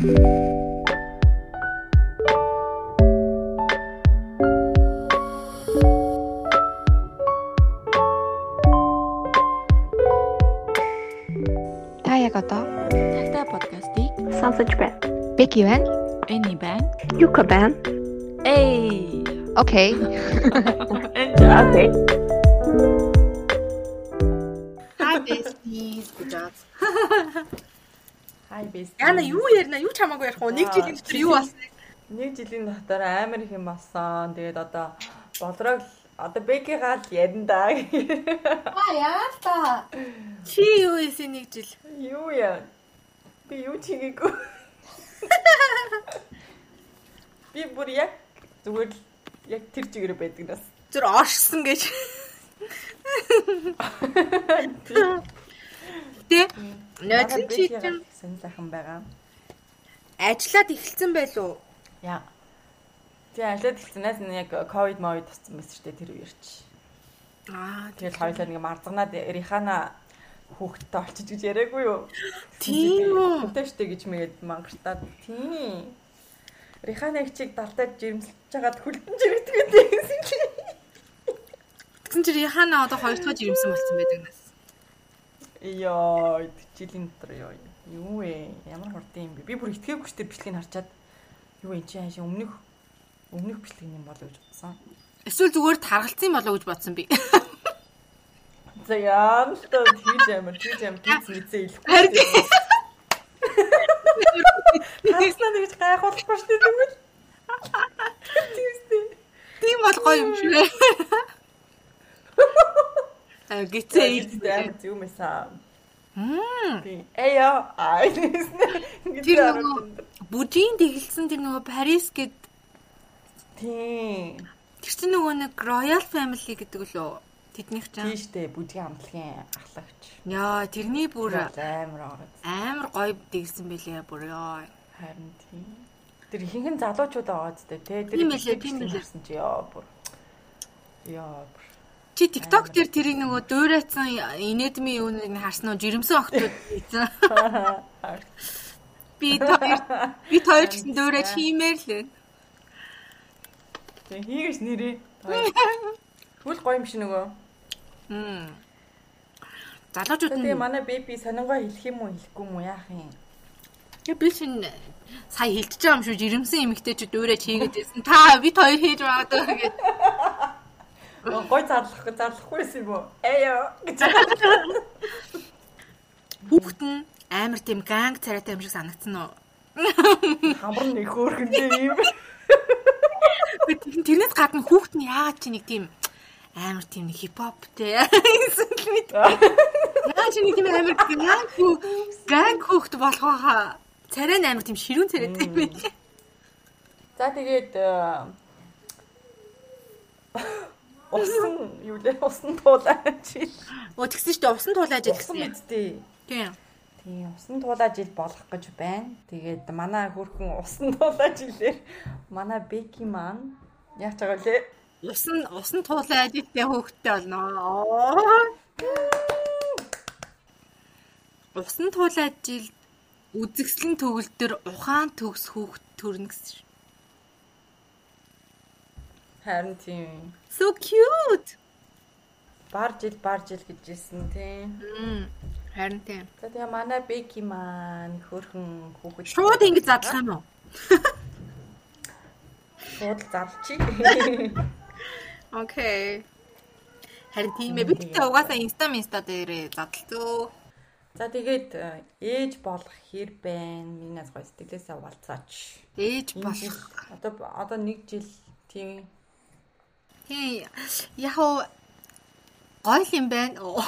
Та яг одоо Тагтаа подкастыг сонсож байна. Беки байна. Эни байна. Юка Бэст. Яна юу ярина? Юу ч хамаагүй ярих уу? Нэг жилийн дотор юу болсон? Нэг жилийн дотор амар их юм болсон. Тэгээд одоо болрог одоо бэки гал ярина да. Аа яа та. Чи юу исэн нэг жил? Юу яа? Би юу чигээгүй. Би бүр яг зүгээр л яг тэр чигээр байдаг нас. Зүр оршсон гэж. Тэ Ноцын чи чинь сайхан байгаа. ажиллаад эхэлсэн байлуу? Яа. Тэгээ ажлаад хэлснээс нь яг ковид мовид байсан шүү дээ тэр үеэр чи. Аа Тэгэл хоёулаа нэг марзганаад Рихана хүүхдтэй олчиж гэж яриаггүй юу? Тийм үү? Штэ гэж мэгээд мангартаад. Тийм. Рихана их чиг далтаад жирэмсэлж жагаад хүлдэн жирэгдэг гэсэн чинь. Тэгсэн чи Рихана одоо хоёр дахь жирэмсэн болсон байдаг нас. Йоо, жилийн дотор ёо. Юу вэ? Ямар хурдан юм бэ? Би бүр итгээгүй ч тэр бичлэгийг харчаад юу энэ чинь хаашаа өмнөх өмнөх бичлэг юм болоо гэж бодсон. Эсвэл зүгээр таргалцсан болоо гэж бодсон би. За яа, л тоо тийж амар, тийж амар тийц мэдээ илэхгүй. Таснаа нэгж гайхуулахгүй шүү дээ тэгвэл. Тиймстэй. тийм бол гоё юм шүү. Аа гитээ Ийдтэй амар. Мм. Би эё гэсэн. Тэр нөгөө бүжийн тэгэлсэн тэр нөгөө Парис гэд тийм. тэр чинь нөгөө нэг Royal Family гэдэг лөө тэднийх чинь. Тийштэй бүжгийн амтлагын ахлагч. Яа, тэрний бүр амар амар гоё тэгэлсэн байлээ бүр ёо. Харин тийм. Тэр ихэнх нь залуучууд байгаа зү тэ. Тэр Тийм байлээ, тийм байлээ. хэлсэн чи ёо бүр. Ёо бүр. Чи TikTok дээр тэрийг нөгөө дуурайцсан инедми юуныг харсан уу? Жирэмсэн охтууд ийцэн. Би хоёр би хоёр ч гэсэн дуурайч хиймээр л байна. Тэг хийгэж нэрээ. Түл гоё юм шиг нөгөө. Мм. Залуучууд Тэгээ нь манай беби сонингоо хэлэх юм уу хэлэхгүй юм уу яах юм? Я би шин сая хилдэж байгаа юм шүү жирэмсэн эмэгтэйчүүд дуурайч хийгээд байсан. Та бид хоёр хийж байгаа гэдэг. Гой зарлах зарлахгүйсэн юм уу? Эё гэж. Хүүхэд нь амар тийм ганг царайтай юм шиг санагдсан уу? Хамар нэг хөөрхөндөө юм. Тэрнээс гадна хүүхэд нь яагаад чи нэг тийм амар тийм нэг хипхоптэй гэсэн л мэд. Яагаад чи нэг тийм амар ганг ганг хүүхэд болох байхаа. Царай нь амар тийм ширүүн царайтай юм. За тэгээд э, усан юу лээ усан туулаач. Өө тэгсэн шүү дээ усан туулааж Усан гэсэн. мэдтэй. Тийм. Тийм усан туулаа жил болох гэж байна. Тэгээд манай хөрхөн усан туулаа жилээр манай Беки маань яаж байгаа лээ? Усан усан туулааж идэх хүүхэдтэй болно. Усан туулааж жил үзэгслэн төгөл төр ухаан төгс хүүхэд төрнө гэсэн. Харин тийм. So cute. Бар жил бар жил гэжсэн тийм. Мм. Харин тийм. Тэгээ манай Беки маань хөрхөн хүүхэд Шууд ингэж задлах юм уу? шууд залчи. Окей. Харин тийм ээ. Бид тэ угаасаа инста инста дээрээ задлаа. За тэгээд э, ээж болох хэр байна? Минийс гоё сэтгэлээсээ уулзаач. Ээж болох. Одоо одоо нэг жил тийм Тийм. Яг уу гоё юм байна. Гоё.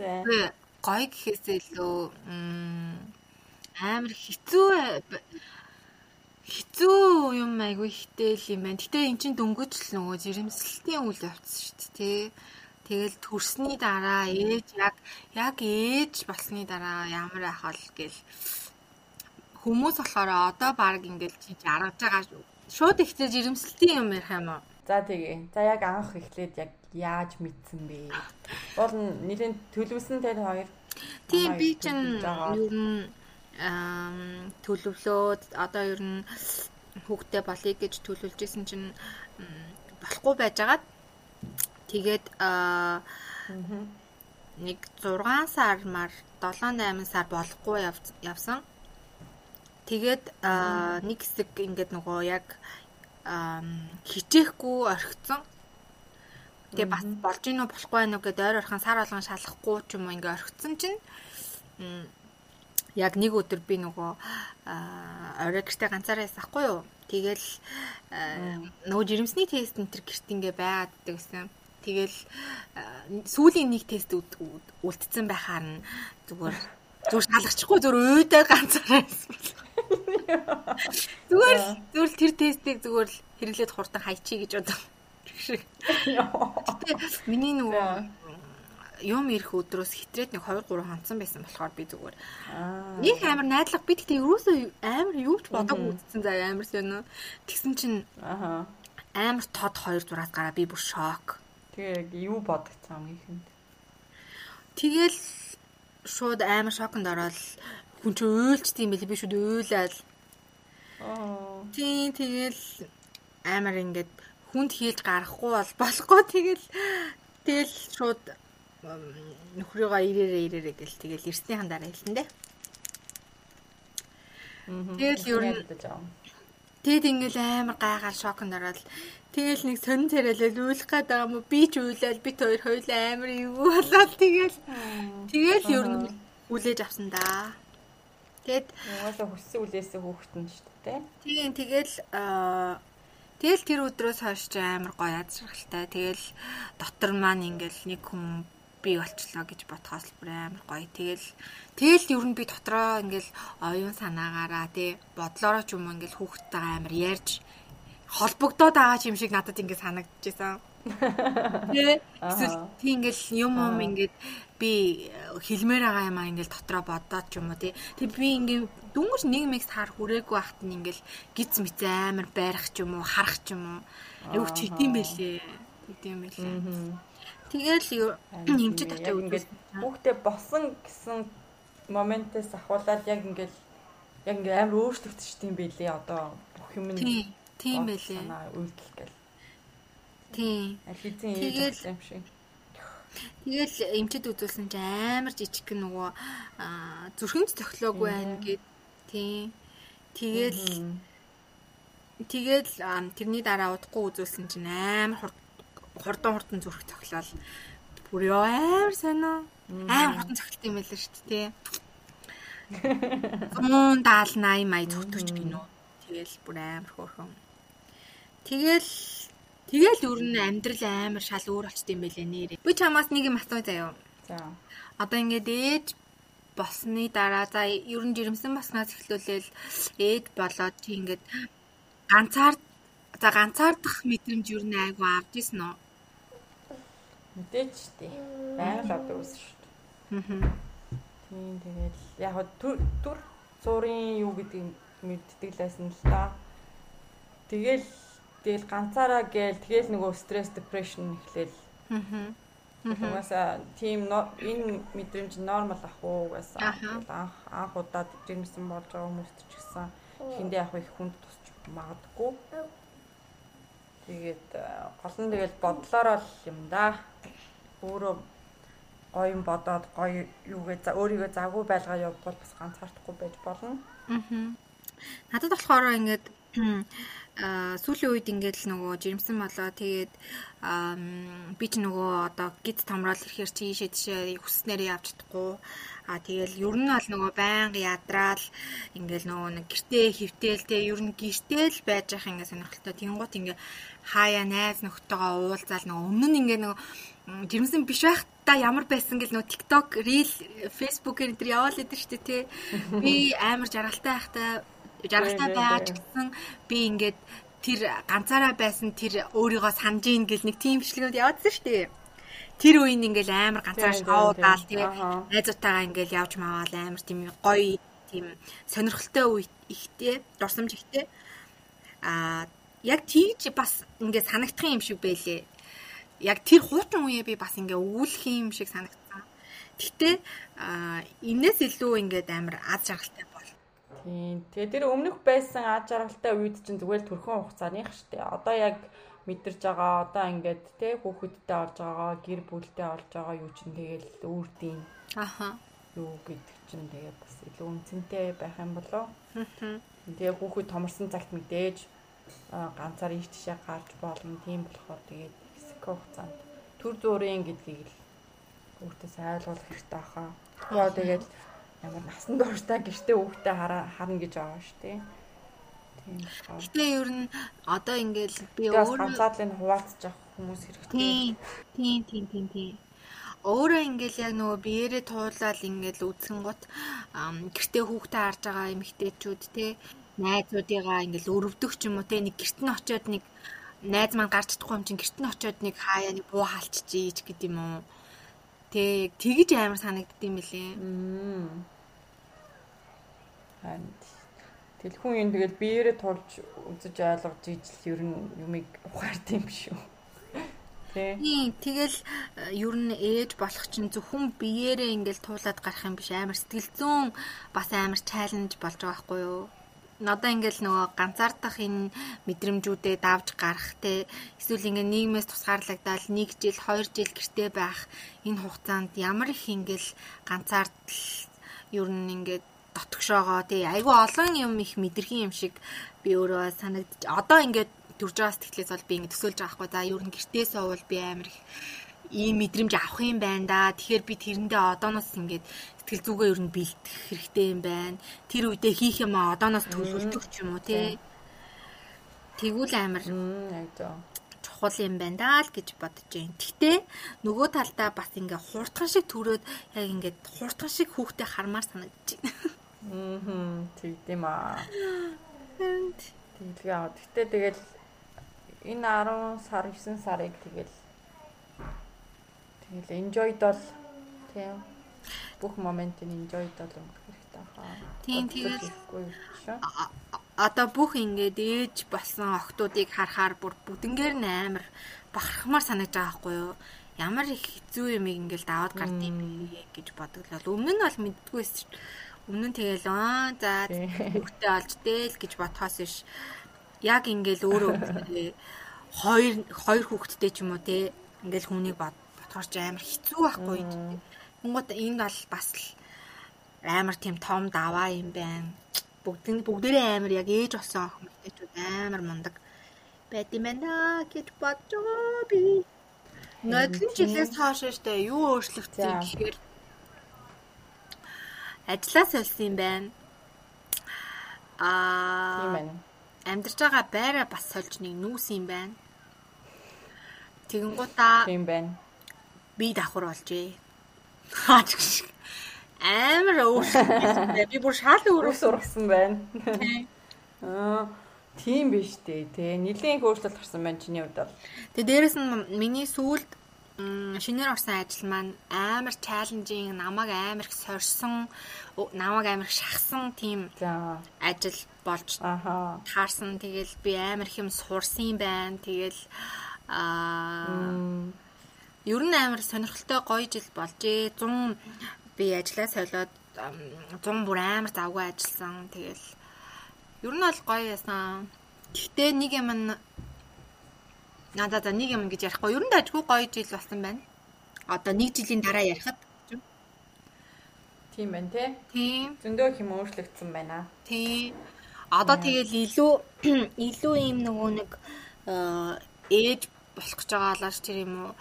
За. Гоё гэхээсээ илүү амар хэцүү хэцүү юм айгүй хитэл юм байна. Гэтэ эн чин дөнгөж л нөгөө жирэмслэлтийн үйл явцсан шүү дээ. тий. Тэгэл төрсний дараа ээж яг яг ээж болсны дараа ямар ах бол гэл хүмүүс болохоор одоо баг ингээл чи жаргаж байгаа шүү. Шууд ихтэй жирэмслэлтийн юм ярих юм уу? За тэгээ. За яг анх эхлээд яг яаж мэдсэн бэ? Бол нэгэн төлөвсөн тэр хоёр Тийм би чинь ер нь төлөвлөөд одоо ер нь хүүхдээ болъё гэж төлөвлөж исэн чинь болохгүй байжгаад тэгээд нэг 6 сар мар 7 8 сар болохгүй яв- явсан. Тэгээд нэг хэсэг ингээд нөгөө яг хичээхгүй орхицсон. Тэгээ бас болж гинөө болохгүй байноу гэдээ ойр орхон сар болгон шалахгүй ч юм уу ингээ орхицсон чинь яг нэг өдөр би нөгөө орой гэртээ ганцаараа ясахгүй юу. Тэгэл нөгөө жирэмсний тест энэ төр гэрт ингээ байгаад гэсэн. Тэгэл сүүлийн нэг тест үлдсэн байхаар нь зүгээр зүгээр шалгачихгүй зүгээр өөдөө ганцаараа байсан. Зүгээр л- зүгээр л тэр тестийг зүгээр л хэрэглээд хурдан хайчий гэж бодсон. Гэтэ миний нөгөө юм ирэх өдрөөс хитрээд нэг 2 3 хонцсон байсан болохоор би зүгээр Аа. нэг амар найдлага би тэгтээ ерөөсөө амар юу ч бодоогүй үзсэн заа амар сонь. Тэгсэн чинь Аха. амар тод 2 зураас гараа би бүр шок. Тэгээ яг юу бодогцсон хамгийн ихэнд. Тэгэл шууд амар шоконд ороод хүн чи уйлчт юм бэл би шууд уйлаад Аа. тийм тэгэл амар ингээд хүнд хийлж гарахгүй бол болохгүй тэгэл тэгэл шууд нөхрийгөө ирээрээ ирээрээ гэл тэгэл ирснийхэн дараа хэлсэн дээ. Тэгэл ер нь. Тэгэд ингээл амар гайхал шоконд ороод тэгэл нэг сонин царайлал уйлах гээд байгаа юм? Би ч уйлал бит хоёр хоёул амар юу болоод тэгэл тэгэл ер нь хүлээж авсан да. Тэгэд Угаасаа хүссэн үлээсээ хөөхтөн шүү дээ. тийм тэгэл аа тэгэл тэр өдрөөс хойш амар гоё язрахалтай. Тэгэл дотор маань ингээл нэг хүн би болчлоо гэж бодхоос бүр амар гоё. Тэгэл тэгэл ер нь би дотроо ингээл оюун санаагаараа тий бодлороо ч юм уу ингээл хүүхдтэйгээ амар ярьж холбогдоод байгаа юм шиг надад ингээд санагдчихсан. Тий. Эсвэл тий ингээл юм юм ингээд би хэлмээр байгаа юм аа ингээл дотроо бодоод ч юм уу тий. Тэг би ингээд дүнгийн нэг мэгс хар хүрээгүй байхад нь ингээл гиз мэт амар байрах ч юм уу харах ч юм уу. Айгу читэм байлээ. Читэм байлээ. Тэгэл нэмчид яг ингээд хүүхдээ босон гэсэн моментээс ахуулаад яг ингээд яг ингээд амар өөрчлөгдсөн юм байлээ одоо бүх юм нь тий. Тийм байлээ. санаа үйлдэл гэл. Тий. Аль хэзээ Тэгэл- ээж юм шиг. Тэгэл эмчэд үзүүлсэн чинь амар жижиг нөгөө аа, зүрхэнд цохилоогүй байна гэд тий. Тэгэл тэгэл тэрний дараа удахгүй үзүүлсэн чинь амар хурд- хурдан хурдан зүрх цохилол бүр ёо амар сонио. Амар хурдан цохилт юм байлаа шүү дээ тий. 170 80 май цогтөж гинөө. Тэгэл бүр амар хөөрхөн. Тэгэл тэгэл ер нь амьдрал амар шал өөр болчт юм байлээ нэрээ. Би чамаас нэг юм асуу заяа. За. Одоо ингээд ээж болсны дараа за ер нь жирэмсэн баснаас эхлүүлээл ээж болоод чи ингээд ганцаар за ганцаардах мэдрэмж ер нь айгу авч ирсэн үү? Мэдээч тий. Л авдаг байсан шүү дээ. Аа. Тийм тэгэл яг түр түр зургийн юу мэддэг л байсан л да. Тэгэл тэгэл ганцаараа гээл тэгэл нөгөө стресс депрешн эхлээл. Аа. Угаасаа тийм энэ мэдрэмж нормал ах уу угаасаа анх анх удаад жирэмсэн болж байгаа хүмүүст ч гэсэн хиндээ яг их хүнд тусч магадгүй. Тэгээд э, гол нь тэгэл бодлороо л юм да. Өөрөө гоё юм бодоод гоё юугээ за өөрийгөө загвар байлгаа явбал бас ганцаардахгүй байж болно. Аа. Надад болохоор ингээд аа сүүлийн үед ингээд л нөгөө жирэмсэн болоо. Тэгээд би ч нөгөө одоо гид томрол ирэхээр чи ийшээ тийшээ хүснээр явж чадахгүй. Аа тэгэл ер нь бол нөгөө байнга ядраал ингээд нөгөө нэг гэртээ хөвтөөл те ер нь гэртээ л байж ах ингээд сонирхолтой. Тэнгуут ингээд хаяа найз нөхдөйгөө уулзаал нөгөө өмнө нь ингээд нөгөө жирэмсэн биш байхдаа ямар байсан гэл нөгөө TikTok, Reel, Facebook-ээр энэ төр яваал идэв штэ тий. Би амар жаргалтай байхдаа жаргалтай байгаа ч гэсэн би ингээд тэр ганцаараа байсан тэр өөрийгөө санаж ийн гэл нэг тийм бичлэгүүд яваадсан штэ. Тэр үеийн ингээл амар ганцаараа шоудаал тийм. Найзуудтайгаа ингээл явж маваал амар тийм гоё тийм сонирхолтой үе ихтэй, дурсамж ихтэй. Аа яг тийж бас ингээд санагдах юм шиг байлээ яг тэр хуучин үеэ би бас ингээ өвүүлэх юм шиг санагдсан. Гэтэ а энэс илүү ингээд амар аз жаргалтай. Тийм. Тэгээ тэр өмнөх байсан аж аргалтай үед чинь зүгээр л төрхөн хугацааных штэ. Одоо яг мэдэрж байгаа одоо ингээд те хүүхэдтэй олж байгаа гэр бүлтэй олж байгаа юу чинь тэгэл үүрдийн Аха. юу гэдэг чинь тэгээ бас илүү үнцэнтэй байх юм болоо. Тэгээ хүүхэд томорсон цагт мэдээж ганцаар ийш тийшээ гарч болно. Тийм болохоор тэгээд хэсэг хугацаанд төр зүрийн гэдгийг л өөртөө сайлуулах хэрэгтэй хаа. Тэгээ тэгээд ямар насан туршдаа гэртээ хүүхдээ харна гэж байгаа шүү дээ. Тийм. Гэтэ ер нь одоо ингээл би өөрөө ганцаардлыг хуваалцаж авах хүмүүс хэрэгтэй. Тийм, тийм, тийм, тийм. Өөрөө ингээл яг нөгөө биеэрээ туулаад ингээл үдсэн гот гэртээ хүүхдээ харж байгаа эмэгтэйчүүд те найзуудыгаа ингээл өрөвдөх ч юм уу те нэг гэрт нь очиод нэг найз маань гарч чадахгүй юм чинь гэрт нь очиод нэг хаяа нэг буу хаалччихийч гэд юм уу. Тэг тэгж амар санагдд юм лээ. Мм. Харин Телхүүн юм тэгэл биеэрээ тулж үзэж ойлгож ижил ер нь юмыг ухаард юм шүү. Тэ. Тийм, тэгэл э, ер нь ээж болох чинь зөвхөн биеэрээ ингээл туулаад гарах юм биш амар сэтгэл зүүн бас амар чаленж болж байгаа байхгүй юу? Надаа ингээл нөгөө ганцаардах энэ мэдрэмжүүдээ давж гарах те эсвэл ингээ нийгмээс тусгаарлагдаад 1 жил 2 жил гэртээ байх энэ хугацаанд ямар их ингээл ганцаардл ер нь ингээд дотгошоогоо тий айгүй олон юм их мэдэрхий юм шиг би өөрөө санагдчих. Одоо ингээд төрж байгаа сэтгэлээс бол би ингэ төсөөлж байгаа хгүй. За ер нь гэртээс уул би амар их ийм мэдрэмж авах юм байна да. Тэгэхээр би тэрэндээ одооноос ингээд сэтгэл зүгээ ер нь бэлдэх хэрэгтэй юм байна. Тэр үедээ хийх юм а одооноос төлөвлөдөг ч юм уу тий. Тэгвэл амар чухал юм байна даа л гэж бодож байна. Гэхдээ нөгөө талдаа бас ингээ хурдхан шиг төрөөд яг ингээд хурдхан шиг хүүхдээ хармаар санагдаж байна. Аа. Тэгээ аа. Гэтэ тэгэл энэ 10 сар 9 сарыг тэгэл тэгэл enjoyд бол тийм бүх моментыг enjoyд бол өнгөрөх хэрэгтэй хаа. Тийм, а- одоо бүх ингээд ээж болсон охтуудыг харахаар бүр бүгднгээр нь амар бахархмаар санагдаж байгаа байхгүй юу? Ямар их хэцүү юм ингээл даваад гард юм гэж бодоглол. Өмнө нь бол мэддгүйс өмнө нь тэгэл аа за хүүхдээ олж дээл гэж бодхоос биш яг ингээл өөрөө хоёр хоёр хүүхэдтэй ч юм уу те ингээл хүнийг бод бодхоор ч амар хэцүү байхгүй юу? Тэнгууд энэ бол бас л амар тийм том даваа юм байна. Бүгд бүгдээрээ амар яг ээж болсон хүмүүстэйчүүд амар мундаг байт юм байна гэж бодож байгаа би. Нодлон жилээс хойш штэ юу өөрчлөгдсөн гэхээр ажлаа сольсон юм байна. Тийм Аа байна. амьдарч байгаа байраа бас сольж нэг нүүс юм байна. Тэгэнгუутаа Тийм байна. би давхар болжээ. Хаач гэж. Амар өөрчлөлт. Би бүр шал Өр өөр сургасан байна. Аа тийм биш дээ тий. Нилийн их өөрчлөлт гарсан байна чиний хувьд бол. Тэгээ дээрэс нь миний сүүлд шинээр орсон ажил маань амар чаленжинг, намайг амар их сорьсон, намайг амар их шахсан тийм ажил болж таарсан. Тэгэл би амар их юм сурсан байна. Тэгэл аа. Ер нь амар сонирхолтой гоё жил болжээ. 100 би ажлаа солиод ам, 100 бүр амар завгүй ажилласан. Тэгэл ер нь бол гоё ясан. Гэхдээ нэг юм надад нэг юм гэж ярихгүй. Ер нь дажгүй гоё жил болсон байна. Одоо нэг жилийн дараа ярихад Тийм байна тий. тийм Зөндөө их юм өөрчлөгдсөн байна. тийм одоо тэгэл илүү илүү юм нөгөө нэг э, ээж болох гэж байгаа лааш тэр юм уу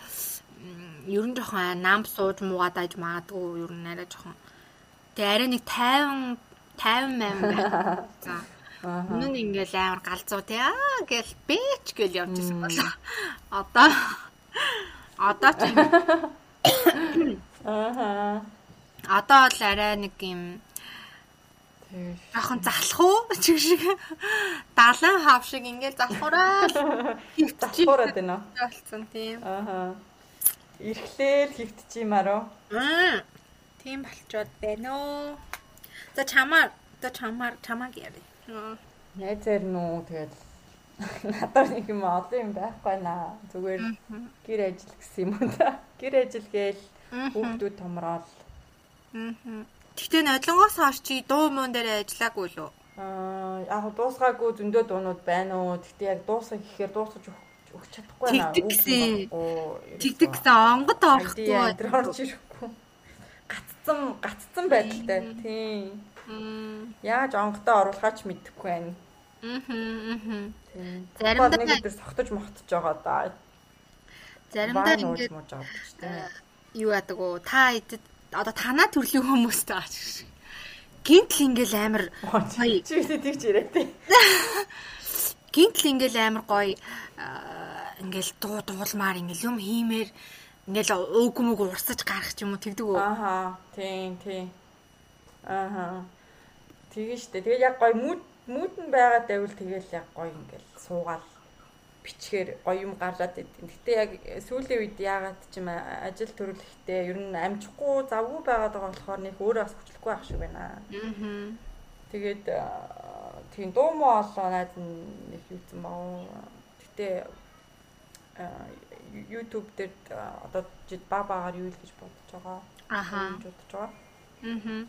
ер нь жоохон нам сууж муугаад аж магадгүй ер нь арай жоохон тэгээ арай нэг 50 50 мэн байна. За. Өмнө нь ингээл амар галзуу тий аа гэл бэч гэл явж ирсэн болоо. Одоо одоо ч Аха. одоо л арай нэг юм жоохон залах уу чиг шиг далайн хав шиг ингээл залхуураа залхуураад байна. болсон тийм. Аха. Ирхлээл хөвтчихимаар уу? Мм. Тийм болчоод байна оо. За чамаар за чамаар чамаг яри. Найзаар нүү тэгэл надад нэг юм олон юм байхгүй наа. Зүгээр гэр ажил гэсэн юм уу та. Гэр ажил гээл хүүхдүүд томроод Мгм. Тэгтээ нодлонгоос хойш чи дуу муун дээр ажиллаагүй лөө. Аа яг дуусгаагүй зөндөө дуунууд байна уу. Гэхдээ яг дуусгах гэхээр дуусгаж өгч- өгч чадахгүй байна. Тэгдэг гэсэн. Онгод орохгүй. Тэр орж ирэхгүй. Гаццсан гаццсан байдалтай. Тийм. Яаж онгодоо оруулахаач мэдэхгүй байна. Тийм. Заримдаа- нэг өдөр согтож мохтож байгаа да. Заримдаа Вайн ууж ингээд мууж байгаа гэж тийм. юу яадаг уу? Та идэд одоо танаа төрлийн хүмүүстэй аач гэж. Гинтл ингээл амар гоё. Чи үсээ тийч яриа тий. Гинтл ингээл амар гоё аа, ингээл дуу дуулмаар ингээл юм хиймээр ингээл өөг мөг урсаж гарах ч юм уу тэгдэг үү? Ааха. Тийм, тийм. Ааха. Тэгээ штэ. Тэгээ яг гоё мүд мүдэн байгаа дэвэл тэгэл яг гоё ингээл суугаал бичгээр гоё юм гараад идэв. Гэтэ яг сүүлийн үед яагаад ч юм ажил төрөлхтээ ер нь амжихгүй завгүй байгаад байгаа болохоор нэг өөрөө бас хүчлэхгүй байх шиг байна. Аа. Тэгээд тийм дуу муу олоо найз нь нэг юуцсан баа. Гэтэ YouTube дээр одоо баг багаар юу л гэж бодож байгаа. Ахаа. Бодож байгаа. Аа.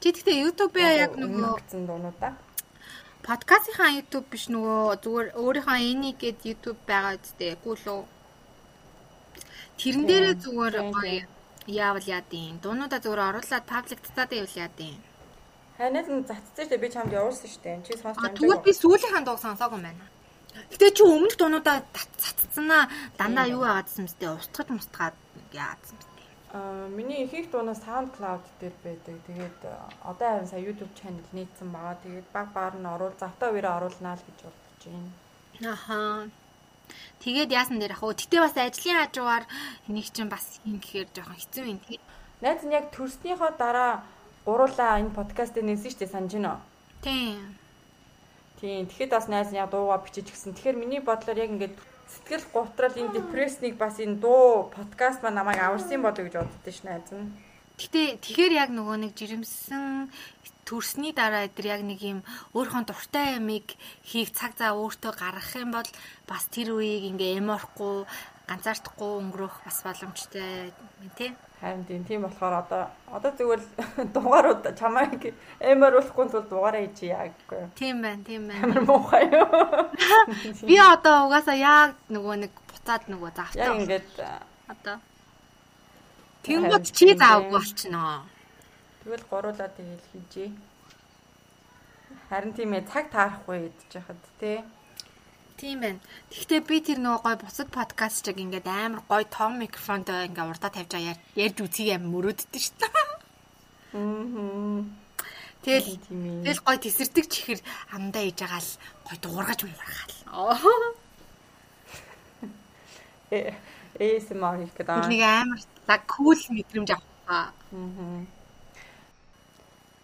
Чи тэгтээ YouTube-аа яг нөгөө гэсэн дуунуудаа подкастынхаа YouTube биш нөгөө зүгээр өөрийнхөө энийг гээд YouTube байгаа үстэй. Гүү лөө. Тэрэн дээрээ зүгээр гоё яавал яадیں۔ Дуунуудаа зүгээр оруулаад пабликтаад байвал яадیں۔ Ханаас нь зацчихжээ би чамд явуулсан шүү дээ. Чи сонсож байгаа. Тэгвэл би сүүлийнхаа дуу сонсоогүй юм байна. Гэтэ чи өмнөх дуунуудаа цаццсанаа дандаа юу яагаадсан мэт устгаж мустгаад яаадсан мэт. Аа миний ихэнх дуунаа SoundCloud дээр байдаг. Тэгээд аа, одоо харин сая YouTube channel нийцсэн байгаа. Тэгээд баг багаар нь оруул завтаа үерээ оруулнаа л гэж бодож байна. Аха. Тэгээд яасан дээр ах уу. Гэтэ бас ажлын хажуугаар энийг чинь бас хин гэхээр жоохон хэцүү юм. Тэгээд Найз нь яг төрснийхөө дараа гуруулаа энэ подкастыг нээсэн шүү дээ санаж байна уу? тийм. Тийм. Тэгэхэд бас найз яг дуугаа бичиж гисэн. Тэгэхээр миний бодлоор яг ингээд сэтгэл гутрал энэ депресснийг бас энэ дуу подкаст маань намайг аварсан болоо гэж боддоо ш найз нь. Гэтэ тэгэхээр яг нөгөө нэг жирэмсэн төрсний дараа эдэр яг нэг юм өөрийнхөө дуртай ямиг хийх цаг зав өөртөө гаргах юм бол бас тэр үеийг ингээ эморхгүй ганцаардахгүй өнгөрөх бас боломжтой юм тий. Харин тийм болохоор одоо одоо зүгээр л дугаарууд чамайг эмэруулахгүй тул дугаараа хийж яа гэхгүй. Тийм байна, тийм байна. Амар муухай юу. Би одоо угаасаа яг нөгөө нэг буцаад нөгөө Яг завтаа ингээд одоо Тэнгууд чи заавгүй болчихноо. тэгвэл гуруулаа тэгэл хийжээ. Харин тийм ээ цаг таарахгүй идэж яхад тий. Тийм байна. Гэхдээ би тэр нөгөө гой бусад подкаст чиг ингээд амар гой том микрофонтой ингээд урдаа тавьж байгаа яар- ярьж үзье юм мөрөөддөг шүү дээ. Аа. Тэгэл тэгэл гой тесэрдэг чихэр амдаа ээж байгаа л гой дуургаж муургаал. Э- ASMR хийх гэдэг. Нэг амар лаг кул мэдрэмж авах. Аа.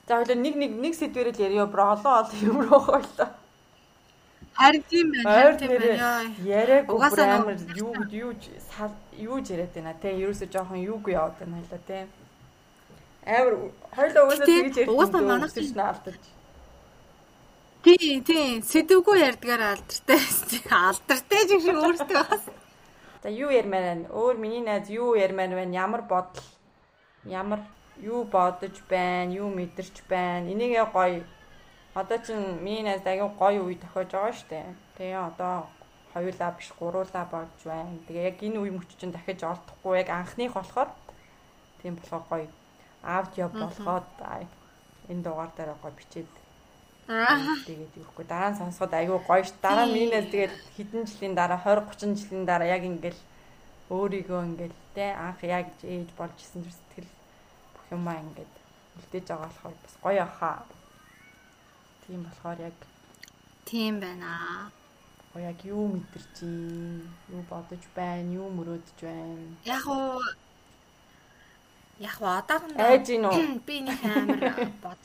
За хоёул нэг нэг нэг сэдвэрэл яриа бро олон олон юм руу хойлоо. Харин тийм байна. Харин тийм байна. яриаг Угаасаа амар юу юу юу ч яриад байна те. Ерөөсө жоохон юугүй яваад байна хоёлаа те. Амар хоёлоо угаасаа тэгж ярьж угаасаа манайх өсөж наалтаж. Тийм тийм сэдвгүй ярьдгаар алдартай. Алдартай ч шиг өөртөө бас. За юу ярмаар байна? Өөр миний найз юу ярмаар байна? Ямар бодол? Ямар юу бодож байна? Юу мэдэрч байна? Энийгээ гоё. Одоо чин миний найз аягүй гоё үе тохиож байгаа штэ. Тэгээ одоо хоёулаа биш гуруулаа болж байна. Тэгээ яг энэ үе мөч чинь дахиж олдохгүй яг анхных болохоор тийм болохоор гоё. Аудио болгоод энэ дугаар дээр гоё бичээд тэгээд юухгүй дараа нь сонсоход айгүй гоё ш. Дараа нь минийс тэгээд хэдэн жилийн дараа 20 30 жилийн дараа яг ингээл өөрийгөө ингээл те анх яг ээж болж исэн зүр сэтгэл бүх юмаа ингээд үлдээж байгаа болохоор бас гоё ахаа. Тийм болохоор яг Тийм байна. гоё яг юу мэдэрч юм, юу бодож байна, юу мөрөөдж байна. Яг уу Яг одоохондоо Айж гин үү? би нэг амар бод.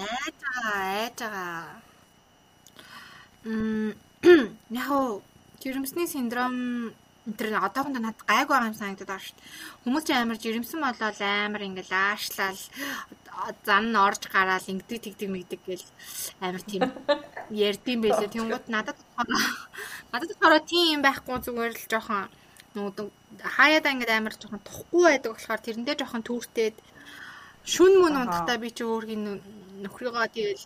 Айж байгаа, айж байгаа. Мм яг уу жирэмсний синдром энэ төр одоохондоо над гайг байгаа юм санагдаад байна шүү дээ. Хүмүүс ч амар жирэмсэн болоод амар ингээл аашлал зан нь орж гараал ингэдэг тэгдэг мэгдэг гэл амар тийм ярдсан байлээ. Тэнгууд надад надад болохоор тийм юм байхгүй зүгээр л жоохон нөгөө хаяада ингээд амар жоохон тухгүй байдаг болохоор тэрэндээ жоохон түүртээд Шүн мөн унтахтаа би чи өөрхийн нөхрийгөө тэгэл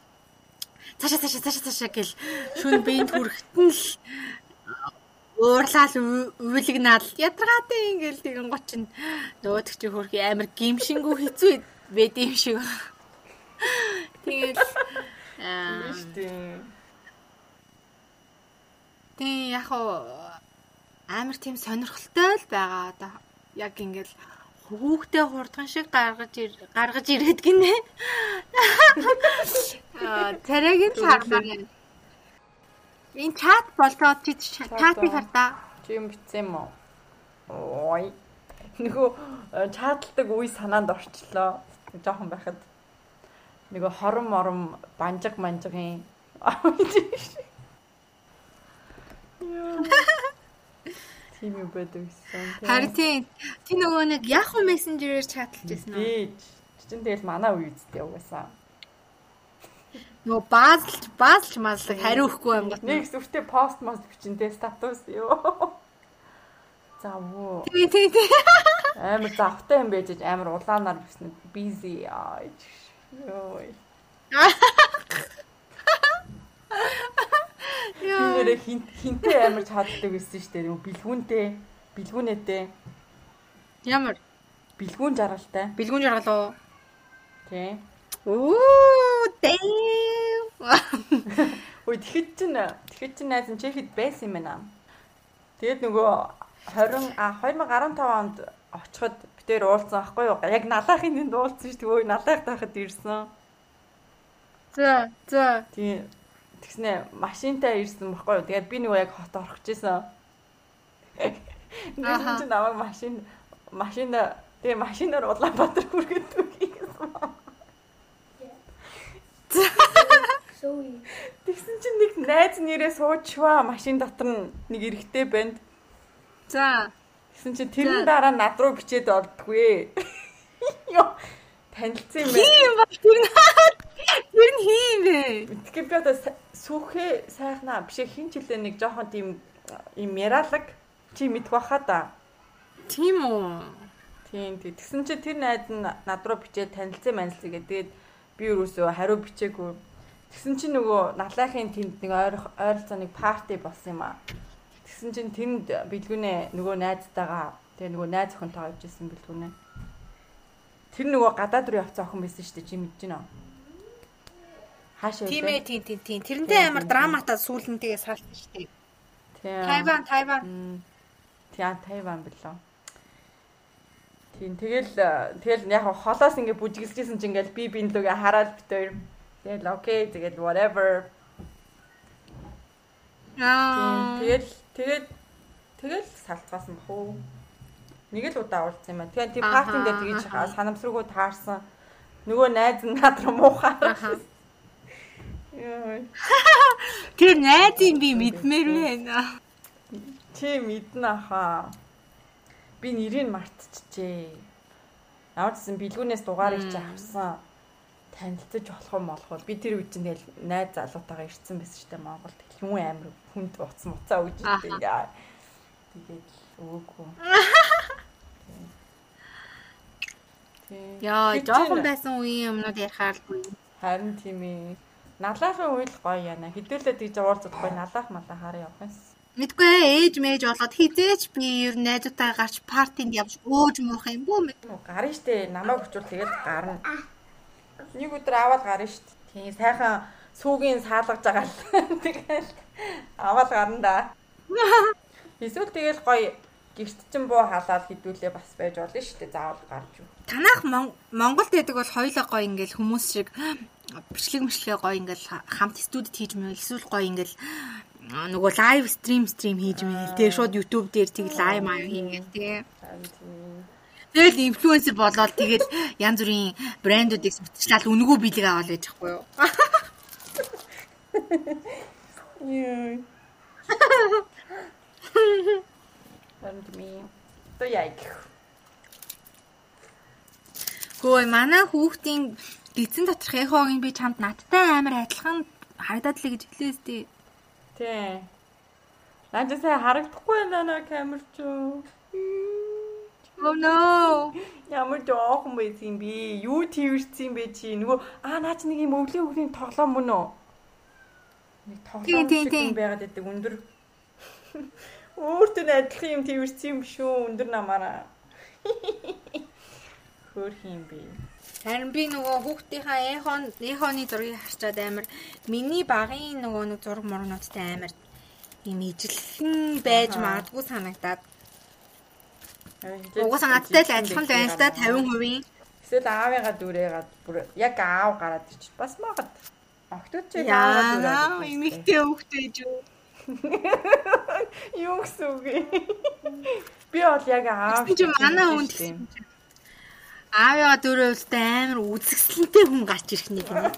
цаашаа цаашаа цаашаа цаашаа гэл шүн биенд хүрэхтэн л уурлал өвлөгнал ядаргаатай ингээл тэгэн гочин нөгөөдөг чи хөрхи амар гимшингүү хэцүү байд юм шиг. Тэгэл аа тий яг амар тийм сонирхолтой л байгаа одоо яг ингээл хүүхдээ хурдхан шиг гаргаж гаргаж ирээд гинэ. Аа тэрэг нь харлаа. Энэ чат болоо чи чатыг хардаа. Чи юм битсэн юм уу? Ой. Нөгөө э, чааталдаг үе санаанд орчлоо. Жохон байхад. Нөгөө хорон мором банжиг манжигын Тийм юм байдаг гэсэн. Харин тий чи нөгөө нэг Yahoo Messenger-ээр чаталж байсан уу? Дээж. Чин тэгэл манай үе үсттэй угаасаа. Нөгөө баазлж баазлж мазлаг хариу өгөхгүй юм гот. Нэг зүртээ пост мост бичэнтэй статус ёо. За вөө. Тий тий тий. Амар завтай юм байж амар улаанаар биснэ busy ааж. Йоо. Яа. Нэрээ хин хинтээ амар чаддаг байсан шүү дээ. Бэлгүүнтэй, бэлгүүнэтэй, Ямар? бэлгүүн жаргалтай. Бэлгүүн жаргал уу? Тий. Оо, damn. Ой тэгэхэд чин тэгэхэд чин найз нь чехэд байсан юм байна. Тэгээд нөгөө 20 а 2015 онд очиход битээр уулзсан байхгүй юу? Яг налаахын нэнд уулзсан шүү дээ. Ой налаах тахад ирсэн. За, за. Тийм. Тэгснэ машинтаа ирсэн байхгүй юу? Тэгээд би нөгөө яг хот орох гэжсэн. Нэгэн чинь намайг машин машина тэгээ машинаар Улаанбаатар хүргээд үгүй гэсэн. Тэгсэн чинь нэг найз нэрээ суучваа машин дотор нэг эрэгтэй банд. За. Тэгсэн чинь тэрэн дараа над руу бичээд олдгүй. Йоо танилцсан юм байна. Тийм ба тэр нь тэр нь хийм бэ. Тэгэхээр би одоо сүхээ сайхнаа биш хин ч үлээ нэг жоохон тийм юм яралаг чи мэдэх баха да. Тийм үү. Тийм тийм. Тэгсэн чи тэр найз нь над руу бичээд танилцсан манилцъя гэдэг. Тэгээд би юусоо хариу бичээгүй. Тэгсэн чи нөгөө налаахын тэнд нэг ойр ойролцоо нэг парти болсон юм аа. Тэгсэн чин тэнд бэлгүнэ нөгөө найзтайгаа тэгээ нөгөө найз охинтойгоо явжсэн бэлгүнэ. Тэр нөгөө гадаад руу явцсан охин байсан шүү дээ чи мэдэж байна уу? Хаашаа Тийм ээ, тийм тийм тийм. Тэрнтэй амар драматаа сүүлэн тэгээ саалсан шүү дээ. Тийм. Тайван, Тайван. Тийм Тайван билүү. Тийм тэгэл тэгэл яг холоос ингээ бүжиглэжсэн чинь ингээл би бинд лүгээ хараад битээр тэгэл окей тэгэл whatever. Аа. тэгэл тэгэл тэгэл салцгаасан бах уу. Нэг л удаа уулзсан юм байна. Тэгээ тийм Аха, партин дээр тэгэж аха. санамсруугүй таарсан. Нөгөө найз нь над руу муухай. Тэр найзын би мэдмээр байна. Чи мэднэ ахаа. Би нэрийг мартчихжээ. Ямар ч гэсэн бэлгүүнээс дугаарыг чи авсан. Танилцаж болох юм болох? Би тэр үед чинь тэгэл найз залуутайгаа ирсэн байсан дээ Монголд. Хүн амир хүнд уц муцаа өгч ирдээ. Яа. Тэгээд өөгүй. Яа, жоохон байсан үеийн юмнууд ярихааргүй. Харин тийм ээ. Налаахын үйл гоё яана. Хэдүүлээ тэгж уулзахгүй налаах малахаар юм. Мэдгүй ээ, ээж мэж болоод хизээч би ер нь найзуудаа гарч партинд явж өөж муух юм бүү мэд. Гарна штэ намайг өчүүл тэгэл гарна. Нэг өдөр аваад гарна штэ. Тийм сайхан сүүгийн саалгаж байгаа л. Тэгэл аваад гарна да. Эсвэл тэгэл гоё гэрт чин буу халаад хідүүлээ бас байж болно штэ заавал гарч юу. Танах Мон- Монголд байдаг бол хоёлоо гоё ингээл хүмүүс шиг бичлэг мишлэгээ гоё ингээл ха- хамт студид хийж мэйл эсвэл гоё ингээл нөгөө лайв стрим стрим хийж мэйл тэгээ шууд YouTube дээр тэг лайв маяг хийгээл тэгээ. Тэгэл инфлюенсер болоод тэгэл янз бүрийн брэндүүдийг бүтчлал үнгүү биелэг аваад байж байхгүй юу? Йой. Харин тийм. То гэх. Хөөе манай хүүхдийн эзэн доторх эхоог би чамд надтай амар адилхан харагдаад л гэж хэлээс тий. Тийм. Наач сая харагдахгүй байна наа камер ч. Oh no. Ямар жоохон байс юм бэ? Юу твэрсэн бэ чи? Нөгөө аа наа чи нэг юм өвлийн өвлийн тоглоом мөн үү? Нэг тоглоом шиг юм байгаад байдаг өндөр. Өөртөө адилхан юм твэрсэн юм шүү өндөр намаараа. Хөөх юм бэ? Харин би нөгөө хүүхдийнхаа эхон эхоны зургийг харчаад амар миний багын нөгөө нэг зураг мурнуудтай амар юм ижилхэн байж магадгүй санагдаад. Угаасаа надтай л адилхан байна л да 50%. Эсвэл аавыгаа дүрээгаад бүр яг аав гараад ирчих. Бас магад. Октод ч яг ааваа Яа, дүрээд. эмэгтэй хүүхдээ юу? Юу гэсэн үг вэ? Би бол яг аав. Чинь манай хүн гэсэн. Аавыгаа дөрөвөлтэй амар үзэсгэлэнтэй хүн гарч ирэх нэг юм.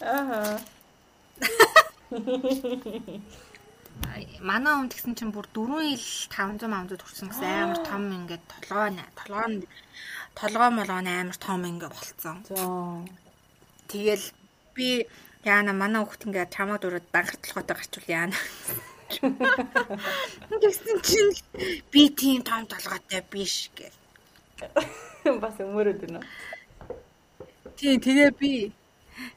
Аа. Манай хүн тэгсэн чинь бүр 4 ил 500 500 төрсэн гэсэн амар том ингээд толгой толгой толгой молгоо амар том ингээд болцсон. Тэгэл би яана манай хүүхд ингээд чамаа дөрөд данхар толгойтой гарчвал яана. Тэгсэн чинь би тийм том толгойтой биш гэл. Бас өмөрөд байна. Тийм тэгээ би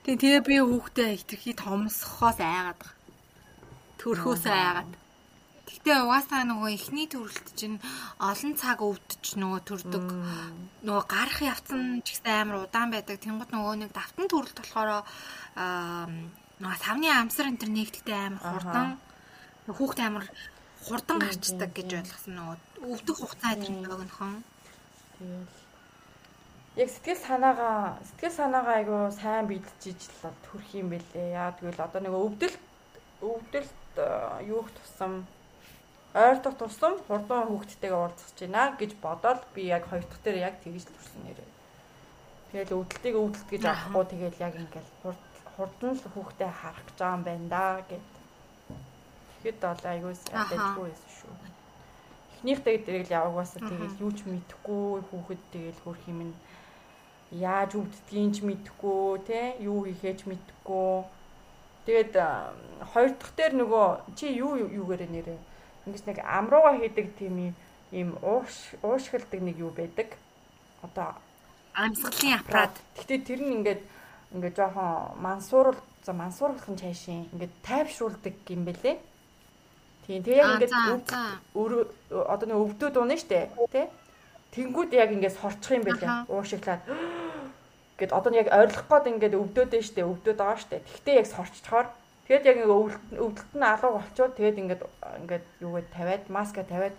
тийм тэгээ би хүүхдээ хитрхи томсохоос айгаад байгаа. Төрхөөс айгаад. Гэтэ угаасаа нөгөө ихний төрөлт чинь олон цаг өвдөж нөгөө төрдөг. Нөгөө гарах явцсан ч гэсэн амар удаан байдаг. Тэнгууд нөгөө нэг давтан төрөлт болохоор аа нөгөө савны амсар энэ төр нэгтгэхдээ амар хурдан хүүхд амар хурдан гарчдаг гэж ойлгосон нөгөө өвдөх хугацаа энэ нэг өгнөхөн. Тэгэл. Яг сэтгэл санаагаа сэтгэл санаагаа айгу сайн бэлдчихэж л бол төрөх юм бэлээ. Яа тэгвэл одоо нэг өвдөлт өвдөлт юух тусам ойртох тусам хурдан хүүхдтэйгээ уулзах байна гэж бодоод би яг хоёр дахь дээр яг тэгж л төрсөн нэрээ. Тэгэл өвдөлтийг өвдөлт гэж авахгүй тэгэл яг ингээл хурд хурдан л хүүхдээ харах гэж байгаа юм байна да гэд. Тэгэхэд бол айгуус байсан шүү. Эхнийхтэй тэгэл явагвасаа тэгэл юу ч мэдэхгүй хүүхэд тэгэл хөрх юм нь яаж өвддгийг ч мэдэхгүй те юу хийхээч мэдэхгүй. Тэгээд хоёр дахь дээр нөгөө чи юу юугаарэ нэрээ ингэж нэг амрууга хийдэг тийм ийм ууш уушгэлдэг нэг юу байдаг. Одоо Амьсгалын аппарат. Гэтэ тэр нь ингээд ингээд жоохон мансуурал за мансууруулах нь цаашийн ингээд тайвшруулдаг юм бэлээ. Тийм тэг яг ингээд одоо нэг өвдөд унаа штэ тий. Тэнгүүд яг ингээд сорчих юм бэлээ. Аха. Гэд одоо нь яг ойрлох гээд ингээд өвдөд дээ штэ өвдөд байгаа штэ. Тэгтээ яг сорччихоор тэгээд яг өвдөлт нь алуу болчоод тэгээд ингээд ингээд юугээ тавиад маска тавиад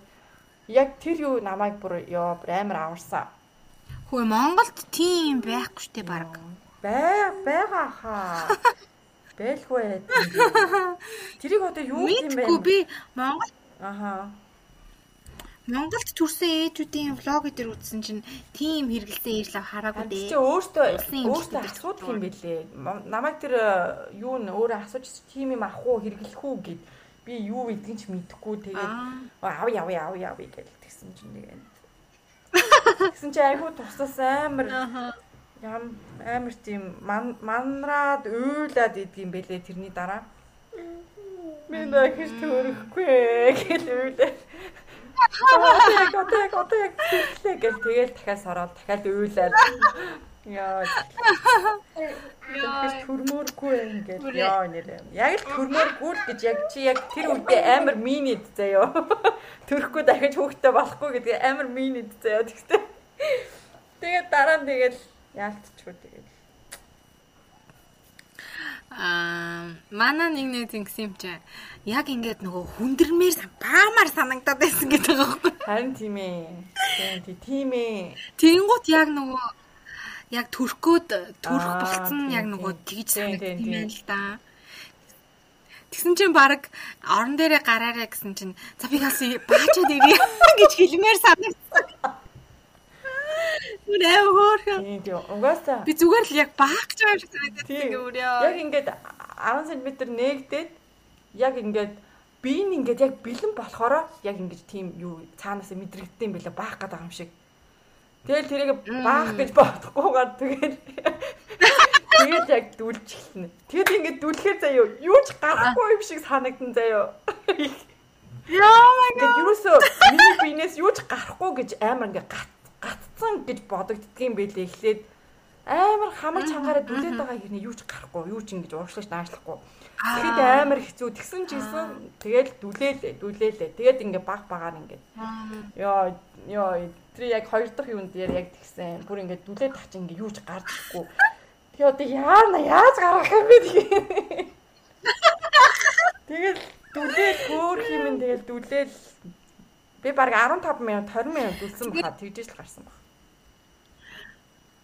яг тэр юу намайг бүр ёо амар аварсан. Хөөе Монголд тийм байхгүй штэ баг. Бай байгаа хаа. Байлгүй. Тэрийг одоо юу юм бэ? Мэдгүй би Монгол Аха. Монголд төрсэн ээжүүдийн влог дээр үзсэн чинь тийм хэрэгэлсэн ирэл ав хараагүй Чи дээ. өөртөө Улсын өөртөө эмчилгээ асуудаг юм бэлээ. Намайг тэр э, юу н өөрөө асууж тийм юм ах уу хэрэглэх үү гэд би юу гэдгийг ч мэдэхгүй тэгээд Аа. аав яав яав яав гэж тэгсэн чинь тэгээд Тэгсэн чи айхуу тусаас амар ям амар тийм ман- манраад уйлаад идэг юм бэлээ тэрний дараа. Би дахиж төрөхгүй гэж уйлаад. Одоо яг одоо яг тэглээ гэл тэгэл дахиад сороод дахиад уйлаад. Яа. Яа төрмөөргүй ингээд яа нэрээ. Яг л төрмөөргүй л гэж яг чи яг тэр үедээ амар минид заяо. Төрөхгүй дахиж хүүхдтэй болохгүй гэдэг амар минид заяо тэгтээ. Тэгээд дараа нь тэгэл яалтчихгүй тэгээд. Аа, манай нэг нэг зингсэн юм чинь яг ингээд нөгөө хүндэрмээр баамаар санагдаад байсан гэдэг байгаа байхгүй. Харин тийм ээ. Тийм тий- тийм ээ. Тэнгуут яг нөгөө яг төрхгөөд төрх болцсон яг нөгөө тэгж Тийм, санагдсан юм л да. Тэгсэн чинь баг орон дээрээ гараарэ гэсэн чинь за би хас баачаад ирээ гэж хэлмээр санагдсан. Үрээ хөөрхөн. Тийм. Угаасаа Би зүгээр л яг баах гэж шиг санагдаад Тийм. үрээ. Яг ингээд 10 см нээгдээд яг ингээд би энэ ингээд яг бэлэн болохоор яг ингэж тийм юу цаанаас мэдрэгддэм байлаа баах гэдэг юм шиг. Тэгэл тэрийг баах гэж бодохгүйгээр тэгэл тэгэл яг дүүлж эхэлнэ. Тэгэд ингээд дүүлэхээр заяа юу ч гарахгүй юм шиг санагдан заяа. Ингээд юусоо миний биенээс юу ч гарахгүй гэж амар ингээд гат гатцсан гэж бодогддгийн байлээ эхлээд амар хамар чангаараа дүлээд байгаа хэрний юу ч гарахгүй юу ч ингэж ууршлагч наашлахгүй. Тэгэхэд амар хэцүү тэгсэн ч гэсэн тэгэл дүлээлээ дүлээлээ. Тэгээд ингээ баг багаар ингээ. Йоо ёо тэр яг хоёр дахь юунд дээр яг тэгсэн. Бүр ингээ дүлээд тах чи ингээ юу ч гардахгүй. Тэгээ одоо яана яаж гаргах юм бэ тэгээ. Тэгэл дүлээл хөөх юм тэгэл дүлээл би баг 15 минут 20 минут үлсэн баха тэгжээж л гарсан баг.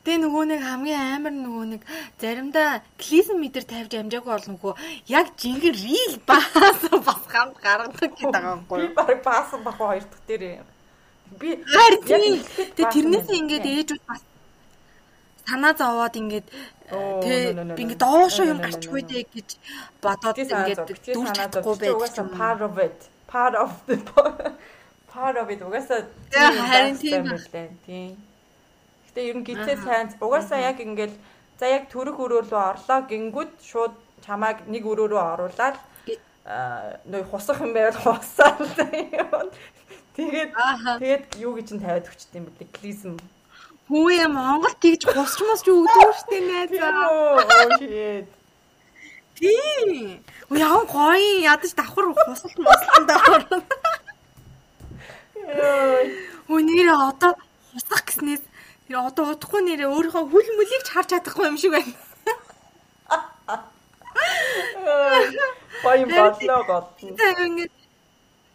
Тэ нөгөө нэг хамгийн амар нөгөө нэг заримдаа клизм метр тавьж амжаагүй бол нөгөө яг жинхэнэ рил баас бас хамт гаргадаг гэдэг байгаа юм Би баг баасан бах хоёр дахь дээр. Би Харин тийм. Тэ тэрнээсээ ингээд ээжүүд бас санаа зовоод ингээд Оо, тэ no, no, no, би ингээд No, юм гарчгүй дээ гэж бодоод ингээд санаа чадахгүй байж. part of it. Part of the part of it угаасаа харин байх тийм байлаа. Тийм. Гэтэ ер нь гитээ сайн угаасаа яг ингээл за яг төрөх өрөө рүү орлоо гингүүд шууд чамааг нэг өрөө рүү оруулаад аа нөө хусах юм байвал хусаал юм. Тэгээд тэгээд юу гэж нь тавиад өчт юм бэлээ. Клизм. Хүү яа Монгол тэгж босч мосч өгдөг штэ найзаа. Oh shit. Тийм. Уу яа гоё ядаж давхар хусалт мослонд орно. Өө нэрээ одоо хусах гэснээс тэр одоо удахгүй нэрээ өөрийнхөө хүл мөлийг ч харж чадахгүй юм шиг байна. Баян годно. За ингээд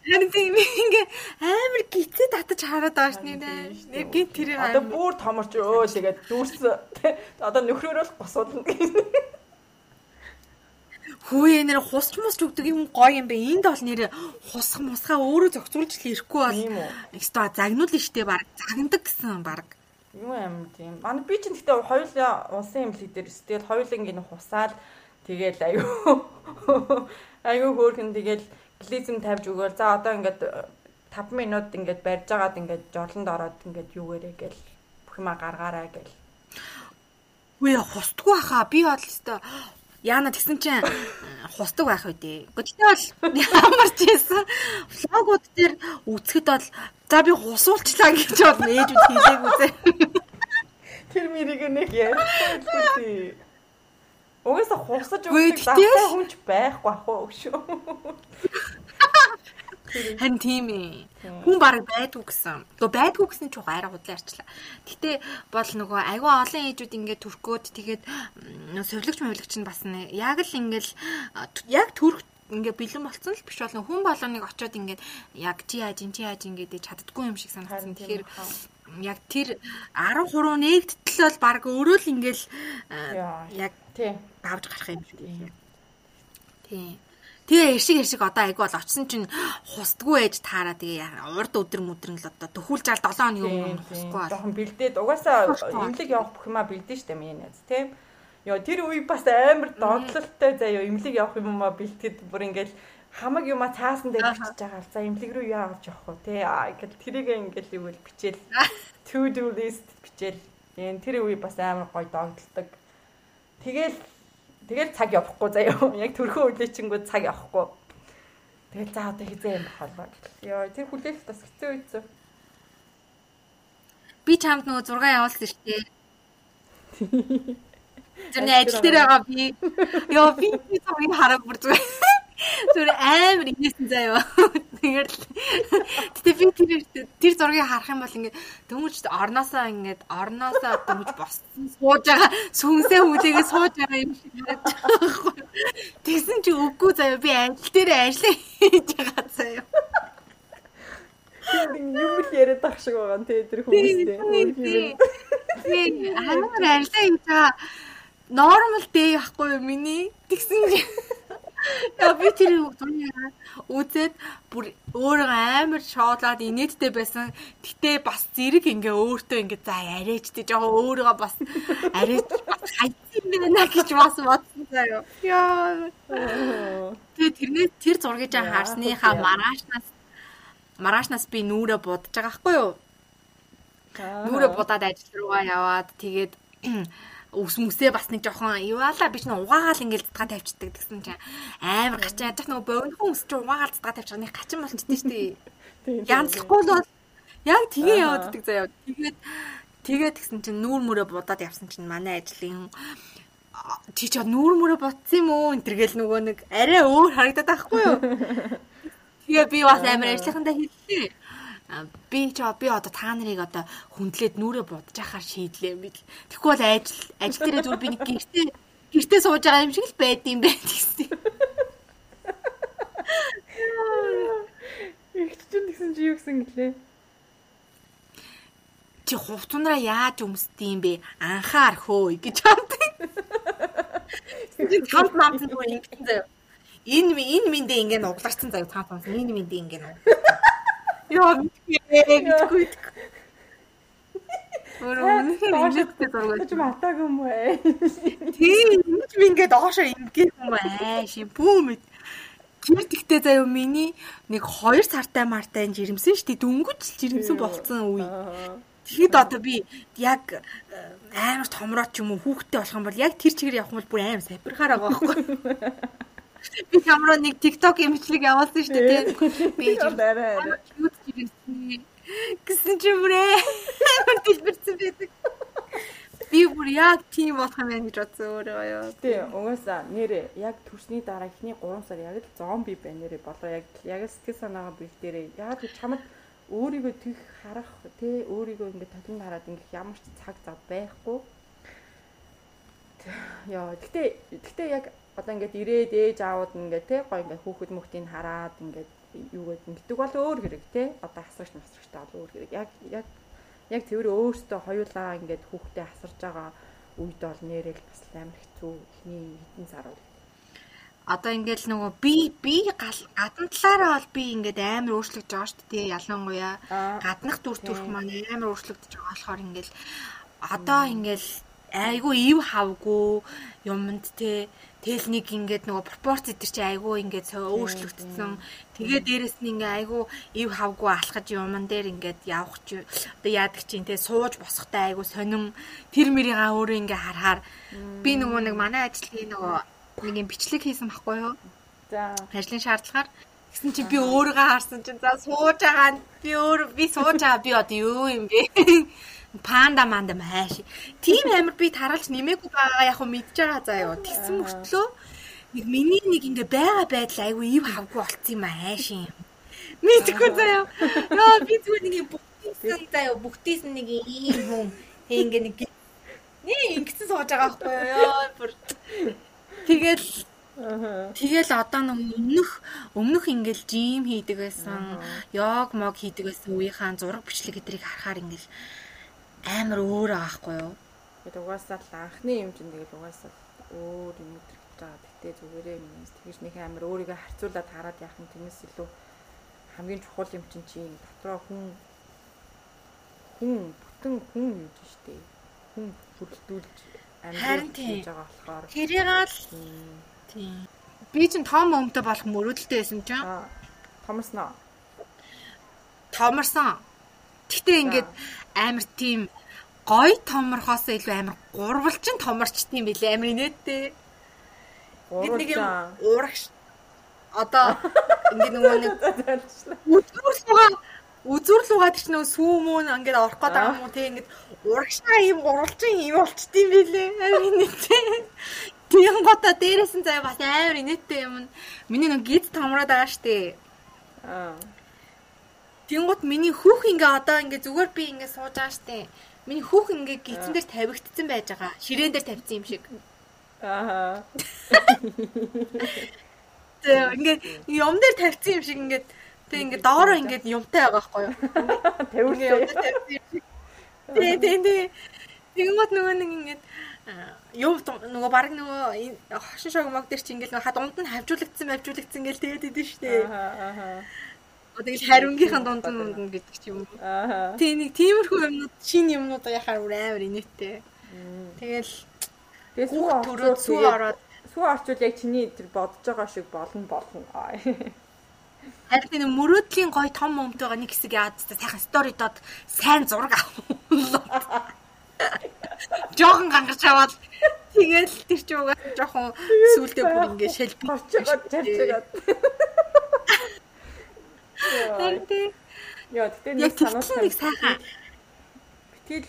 харин тийм ингээ амар гитээ татаж хараад байгаа ш нэрээ. Нэг гинт тэрийг Одоо бүр томорч өө тэгээд дүүрсэн. Одоо нөхрөөрөө л босуулна. Хөөе нэр хусч мусч өгдөг юм гоё юм бэ. Энд бол нэр хусах мусхаа өөрөө зохицуулж л ирэхгүй бол. Экстра загнуул штэ баг. Загнадаг гэсэн баг. Юу юм тийм. Манай би ч гэхдээ хоёулаа улсын эмнэлэг дээр эсвэл хоёулаа ингэ хусаал тэгэл аюу. Аюу хөөрхөн тэгэл глизм тавьж өгөөл. За одоо ингээд 5 минут ингээд барьж агаад ингээд жорлонд ороод ингээд юу гэрээ гэл бүх юма гаргаарай гэл. Үе хустгүй хаа би бол өстой Яна тэгсэн чинь э, хусдаг байх үдээ. Гэхдээ бол ямар ч байсан влогууд дээр үзэхэд бол за би хусуулчлаа гэж бол ээжүүд хэлээгүй зэ. Тэр мэрийг нэг ярихгүй. Угаасаа Үгүй, өгөх завтай хүнч байхгүй ах уу шүү. Харин тийм ээ. Хүн баг байдгүй гэсэн. Гэхдээ байдгүй гэсэн ч арай худлаа арчлаа. Гэтэ бол нөгөө айгүй олон ээжүүд ингээд төрхгөөд тэгээд м, совилогч мөвлөгч нь бас нэ яг л т- яг төрх ингээ бэлэн болцсон л биш болно. Хүн болгоныг очиод ингээд яг чи яаж ин чи яаж ингээд чаддггүй юм шиг санагдсан. Тэгэхээр яг тэр 13 нэгдтэл бол баг өөрөө л ингээл яг Тий. давж гарах юм шиг. Тийм. Тэгээ эршиг эршиг одоо айгу бол очсон чинь хустгүй ээж таараа тэгээ урд өдөр мүдрэн л одоо төхүүлж ал 7 хоногийн Тийм, өмнө тийм. хусгүй бол. Жохон бэлдээд угаасаа эмнэлэг явах бүх юмаа бэлдэн штэ миний найз тийм. Йоо тэр үе бас амар догтлолтой заяа эмнэлэг явах юмаа бэлтгэд бүр ингээл хамаг юмаа цаасан дээр бичиж байгаа л за эмнэлэг рүү яа авч явах вэ тий ингээл тэрийг ингээл вэ бичээл to do list бичээл. Ийм тэр үе бас амар гоё догтлдог. Тэгэл тэгэл цаг явахгүй заяа. Яг төрхөө үлээчингүүд цаг явахгүй. Тэгэл за одоо хизээ юм болоо. Йоо тэр хүлээлт бас хэцүү үйцүү. Би чамд нөгөө 6 явуулсан шүү дээ. Тэрний ажил дээр байгаа би. Йоо би би зургийг хараа бүр зүгээр. Зүр амар инээсэн заяа. Тэгээд л- Гэтэ би тэр тэр зургийг харах юм бол ингээд дөнгөж орноосоо ингээд орноосоо дөнгөж боссон сууж байгаа сүнсээ хүлээгээ сууж байгаа юм шиг харагдаж байгаа. Тэгсэн чи үгүй заяа би ажил дээр ажиллаа хийж байгаа заяа. юм л яриад ах шиг байгаа нэ тэр хүмүүстэй. Би амар арилаа хийж байгаа. Нормал дээ яахгүй юу миний. Тэгсэн чи Яа би тэр зургийг үзээд бүр өөрөө амар шоолаад инээдтэй байсан. Гэтэ бас зэрэг ингээ өөртөө ингээ за арайчтэй жоо өөрийгөө бас арайч бас хайцсан байна гэж бас бодсон заяа. Яа. Тэгээ тэрнээ тэр зургийг жаа харсныхаа маргаашнаас маргаашнаас би нүрэ будаж байгаа байхгүй юу? Нүрэ будаад ажил руугаа яваад тэгээд ус мүсээ бас нэг жоохон юуаала би ч нэг угаагаал ингээл цэцгаа тавьчихдаг гэсэн чинь амар гачин ядах нөгөө богинохон ус чинь угаагаал цэцгаа тавьчих нэг гачин ч тийм шүү дээ. Янзлахгүй л бол яг тгээ яваад идэг заяа. Тэгээд тэгээд гисэн чинь нүүр мөрөө будаад явсан чинь манай ажлын чи ч нүүр мөрөө ботсон юм уу энэ төргээл нөгөө нэг арай өөр харагдаад байхгүй юу? Тэгээ би бас амар ажлынхандаа хэллээ би ч би одоо та нарыг одоо хүндлээд нүрэ будаж ахаар шийдлээ юм бил. Тэгэхгүй бол ажил ажил дээрээ зүгээр би нэг гэртээ гэртээ сууж байгаа юм шиг л байд юм байна гэсэн. Ихт чинь гэсэн чи юу гэсэн гэлээ? Чи хувцунараа яаж өмсдөм бэ? Анхаар хөөе гэж хамт. Би хамт намт зүгээр ингэсэн заяа. Энэ энэ миндээ ингэ нугларсан заяа цаан. Энэ миндээ ингэ нугларсан. Яа мэдгүй мэдгүй. Өөрөө үнэхээр зураг. Чи матаг юм бэ? Тийм, ингэж би ингээд доошоо ингээд юм аа шимпүү мэд. Тэр тэгтээ заяа миний нэг 2 сартай мартай жирэмсэн шүү дээ. Дөнгөж жирэмсэн болцсон үе. Тэгэхэд одоо би яг амар томроод ч юм уу хүүхдтэй болох юм бол яг тэр чигээр явах юм бол бүр амар сапирхаар байгаа байхгүй. Би камераа нэг TikTok имжлэг явуулсан шүү дээ. Би арай. Гэсэн чи бүрээ дэлбэрсэн байдаг. Би бүр яг тийм болох юм байна гэж бодсон өөрөө ёо. Тийм, угаасаа нэрээ яг төрсний дараа ихний 3 сар яг л зомби байна нэрээ болоо яг яг сэтгэл санаагаа бих дээрээ яг л чамд өөрийгөө тэх харах тий өөрийгөө ингээд татин хараад ингээд ямар ч цаг зав байхгүй. Яа, гэтээ гэтээ яг одоо ингээд ирээд ээж аауд ингээд те гоо ингээд хүүхэд мөхтийг хараад ингээд юу гэдэг ингэдэг бол өөр хэрэг те. Одоо асрагч масрагчтай бол өөр хэрэг. Яг яг яг тэр өөртөө хоёулаа ингээд хүүхдээ асарж байгаа үед бол нэрэл бас амар хэцүү. Ихний хэдэн сар бол. Одоо ингээд нөгөө би би гадна талаараа бол би ингээд амар өөрчлөгдөж байгаа шүү дээ ялангуяа. Гаднах дүр төрх маань амар өөрчлөгдөж байгаа болохоор ингээд одоо ингээд айгүй ив хавгүй юмд те Тэгэл нэг ингээд нөгөө пропорц идэр чи айгүй ингээд өөрчлөгдсөн. Тэгээ дээрэс нь ингээ айгүй ив хавгүй алхаж юман дээр ингээд явах чи одоо яадаг чинь те сууж босохтой айгүй сонин тэр мэрийгаа өөрөө ингээ харахаар би нөгөө нэг манай ажлын нөгөө нэг юм бичлэг хийсэн байхгүй юу? За. Ажлын шаардлагаар Гэсэн чи би өөрийгөө харсан чинь за сууж байгаа би өөр би сууж байгаа би одоо юу юм бэ? панда манда хайш. Тим амир би таралж нэмээгүй байгаа яг хөө мэдж байгаа заа юу. Тэгсэн мөртлөө нэг миний нэг ингээ байгаа байдал айгүй ив хавгүй болцсон юм хайш юм. Мэдгүй заа юу. Яа би зүгээр нэг бүгдээсэн заа юу. Бүгдээсэн нэг ийм хүн ингээ нэг Nee ингэсэн сууж байгаа байхгүй юу. Бүр тэгэл Тэгэл одоо нэг өмнөх өмнөх ингээл жим хийдэг байсан, йог мог хийдэг байсан үеийнхаа зураг бичлэг эдрийг харахаар ингээл амар өөр аахгүй юу? Тэгээд угаасаа л анхны юм чинь тэгэл угаасаа өөр юм өдрөгдөж байгаа. Гэтэ зүгээрээ минь тэгж нэг амар өөрийгөө харьцуулаад хараад яах юм тэрнээс илүү хамгийн чухал юм чинь чи дотроо хүн хүн бүтэн хүн юм чинь штэ. Хүн бүрдүүлж Харин тийм байгаа болохоор тэрийг л тийм би чинь том өмтө болох мөрөөдөлтэй байсан чинь томорсноо томорсон Гэтэ ингээд амар тийм гой томорхоос илүү амар гурвалжин томорчт юм билээ амар инээдтэй. Бид нэг юм уурагш одоо ингээд нөгөө нэг үзүүрлугаа үзүүрлугаа тийч нөгөө сүү мөн ингээд орох гээд байгаа юм уу те ингээд урагшаа юм гурвалжин юм болчт юм билээ амар инээдтэй. Тийм гота дээрээс нь заяа бас амар инээдтэй юм. Миний нэг гид томроод байгаа штэ. Аа Тэнгут миний хүүх ингээ одоо ингээ зүгээр би ингээ сууж байгаа штэ. Миний хүүх ингээ гизэн дээр тавигдсан байж байгаа. Ширээн дээр тавьсан юм шиг. Аа. Тэгээ ингээ юм дээр тавьсан юм шиг ингээ тэг ингээ доороо ингээ юмтай байгаа байхгүй юу? Тавиулсан юм тавьсан юм шиг. Тэг тэг тэг. Тэнгут нөгөө нэг ингээ юм нөгөө баг нөгөө хошин шог мог дээр чи ингээл хад унд нь хавжуулагдсан хавжуулагдсан ингээл тэгээд идэв штэ. Аа аа Тэгэл хариунгийнхаа дунд нь дунд гэдэг ч юм. Аа. Тий нэг тиймэрхүү юмнууд шин юмнууд яхаар амар инээдтэй. Тэгэл тэгээ сүү орчууд сүү ороод сүү орчууд яг чиний тэр бодож байгаа шиг болно болно. Харин энэ мөрөөдлийн гой том өмтэйгээ нэг хэсэг яад та сайхан сторидод сайн зураг авах. жоохон гангарч аваад тэгэл тэр чи угаа жоохон сүулдэ бүр ингээ шалбий. Хорчгоод жарчгаад. Харин тий. Яа, тэгтээ нэг сануулсан. нэг сайхан. Битэл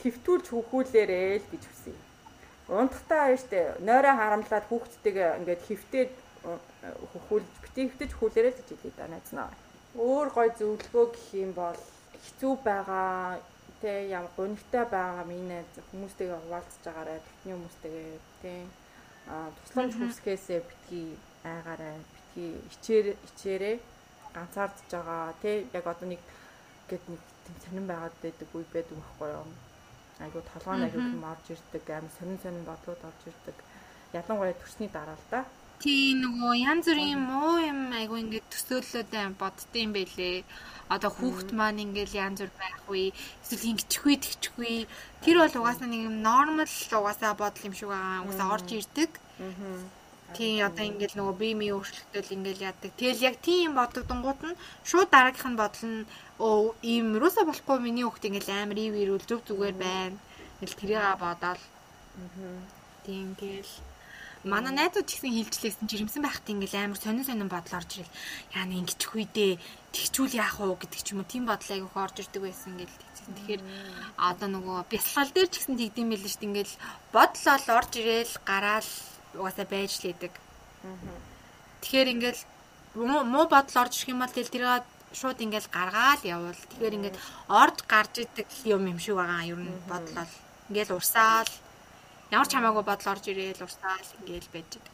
хэвтүүлж хөхүүлээрээ л гэж хүсье. Унтахтаа штэ. Нойроо харамлаад хүүхдтэйгээ ингээд хэвтээд хөхүүлж битээ хэвтэж хөхүүлээрээ л гэж хэлээ да найзнаа. Өөр гой зөвлөгөө гэх юм бол хэцүү байгаа тэ ям гонигтай байгаа минь хүмүүстэйгээ хуваалцаж байгаарай. Төвхний хүмүүстэйгээ тэ а тусламж хүсгэхээсээ битгий айгаарай. Битгий ичээр ичээрээ ганцаардж байгаа тий яг одоо нэг гэд нэг тийм сонирн байгаад байдаг үе байдаг байхгүй юу айгу толгойн аяг юм орж ирдэг аим сонин сонин бодлууд орж ирдэг ялангуяа төрсний дараа л да Тий нөгөө янз бүрийн муу юм айгу ингээд төсөөллөөд боддсон байлээ. Одоо хүүхд маань ингээл янз бүр байх үе, эсвэл ингэчихгүй тэгчихгүй. Тэр бол угаасаа нэг юм нормал угаасаа бодол юм шиг байгаа. Угаасаа орж ирдэг. Тий одоо ингээл нөгөө бие мие өөрчлөлтөл ингээл яадаг. Тэгэл яг тийм бодогдонгууд нь шууд дараагийнх нь бодол нь оо ийм юусаа болохгүй миний хүүхд ингээл амар ив ирүүл зүг зүгээр байна. Ингээл тэрийг бодоол. Тийм тэгэл Манай найзууд ч гэсэн хилжлээсэн жирэмсэн байхад ингээл амар сонин сонин бодол орж ирэл. Яа нэг ингэчих үедээ тэгчүүл яах вэ гэдэг ч юм уу тийм бодол айгүйх орж ирдэг байсан ингээл. Тэгэхээр одоо нөгөө бясалгал дээр ч гэсэн тэгдэм байл шүү дээ ингээл бодол ол орж ирээл гараал угаасаа байж лээдэг. Тэгэхээр ингээл муу бодол орж ирэх юм бол тэл тэрийг шууд ингээл гаргаал явуул. Тэгэхээр ингээд орж гарч идэг юм юм шиг байгаа. Ер нь бодол бол ингээл урсаал. Ямар ч хамаагүй бодол орж ирээл урсаал ингээл байж байгаа.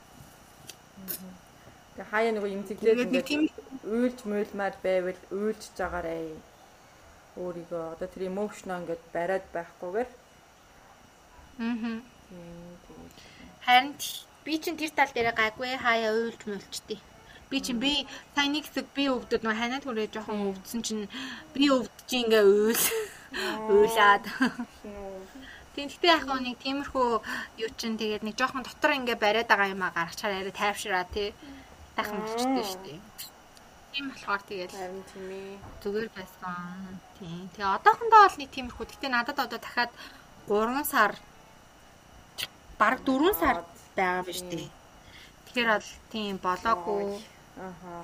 Тэгээ хаяа нөгөө имзэглээд Тэгээд нэг тийм уйлж муйлмаар байвал уйлж жагаарай өөрийгөө одоо тэр эмоушноо ингээд бариад байхгүйгээр. Аа. Харин би чинь тэр тал дээр гайгүй хаяа уйлж мөлчтэй. Би чинь би сайн нэг хэсэг би өвдөд нөө ханаад хүрээ жоохон өвдсөн чинь би өвдөж ингээ уйл уйлаад. Гэхдээ яг нэг тиймэрхүү юу чинь тэгээд нэг жоохон дотор ингээ бариад байгаа юм а гаргачаар арай тайвшраа тий. Тайхан болчтой шүү дээ. Тийм болохоор тэгээд харин тийм ээ зүгээр байсан. Тийм. Тэгээ одоохондоо бол нэг тиймэрхүү. Гэтэ надад одоо дахиад 3 сар бараг 4 сар байгаа биз дээ. Тэгэхээр бол тийм болоогүй. аха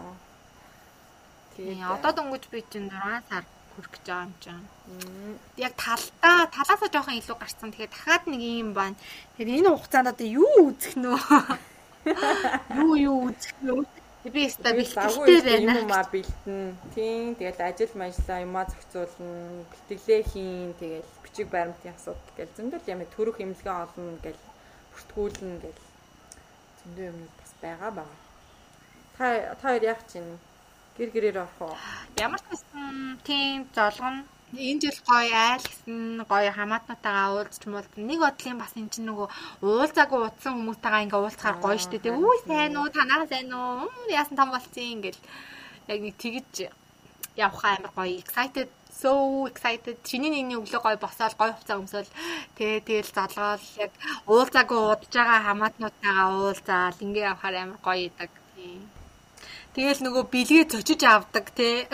Тийм. Одоо дөнгөж би чинь 6 сар хүрэх гэж байгаа юм чинь. Яг талдаа талаасаа жоохон илүү гарцсан. Тэгэхээр дахиад нэг юм байна. Тэгэхээр энэ хугацаанд одоо юу үзэх нөө? Юу юу үзэх нөө? Би би бэлтгэлтэй байна. юм а бэлтэн. Тийм тэгэл ажил мажлаа юмаа зохицуулна, бэлтгэлээ хийн, тэгэл бичиг баримтын асуудал гэл зөндөл юм төрөх имлгээ олно гэл бүртгүүлнэ гэл зөндөө юм бас байгаа баа. Та та хоёр яг чинь гэр гэрээр орох уу? Ямар ч байсан тийм золгон. Энэ жил гоё айл гэсэн гоё хамаатнуудаагаа уулзч муулз нэг бодлын бас эн чинь нөгөө уулзаагүй утсан хүмүүстэйгээ ингээ уулзахаар гоё штэ. Тэг үгүй сайн уу? Танаа сайн уу? Яасан том болцсон? Ингээл яг нэг тэгэж явах амар гоё excited so excited чиний нэгний өглөө гоё босоод гоё хувцас өмсөөл тэгээ тэгэл залгаал яг уулзаагүй удаж байгаа хамаатнуудтайгаа уулзаал ингээ явахаар амар гоё идэг Тэгэл нөгөө бэлгээ зочиж авдаг те.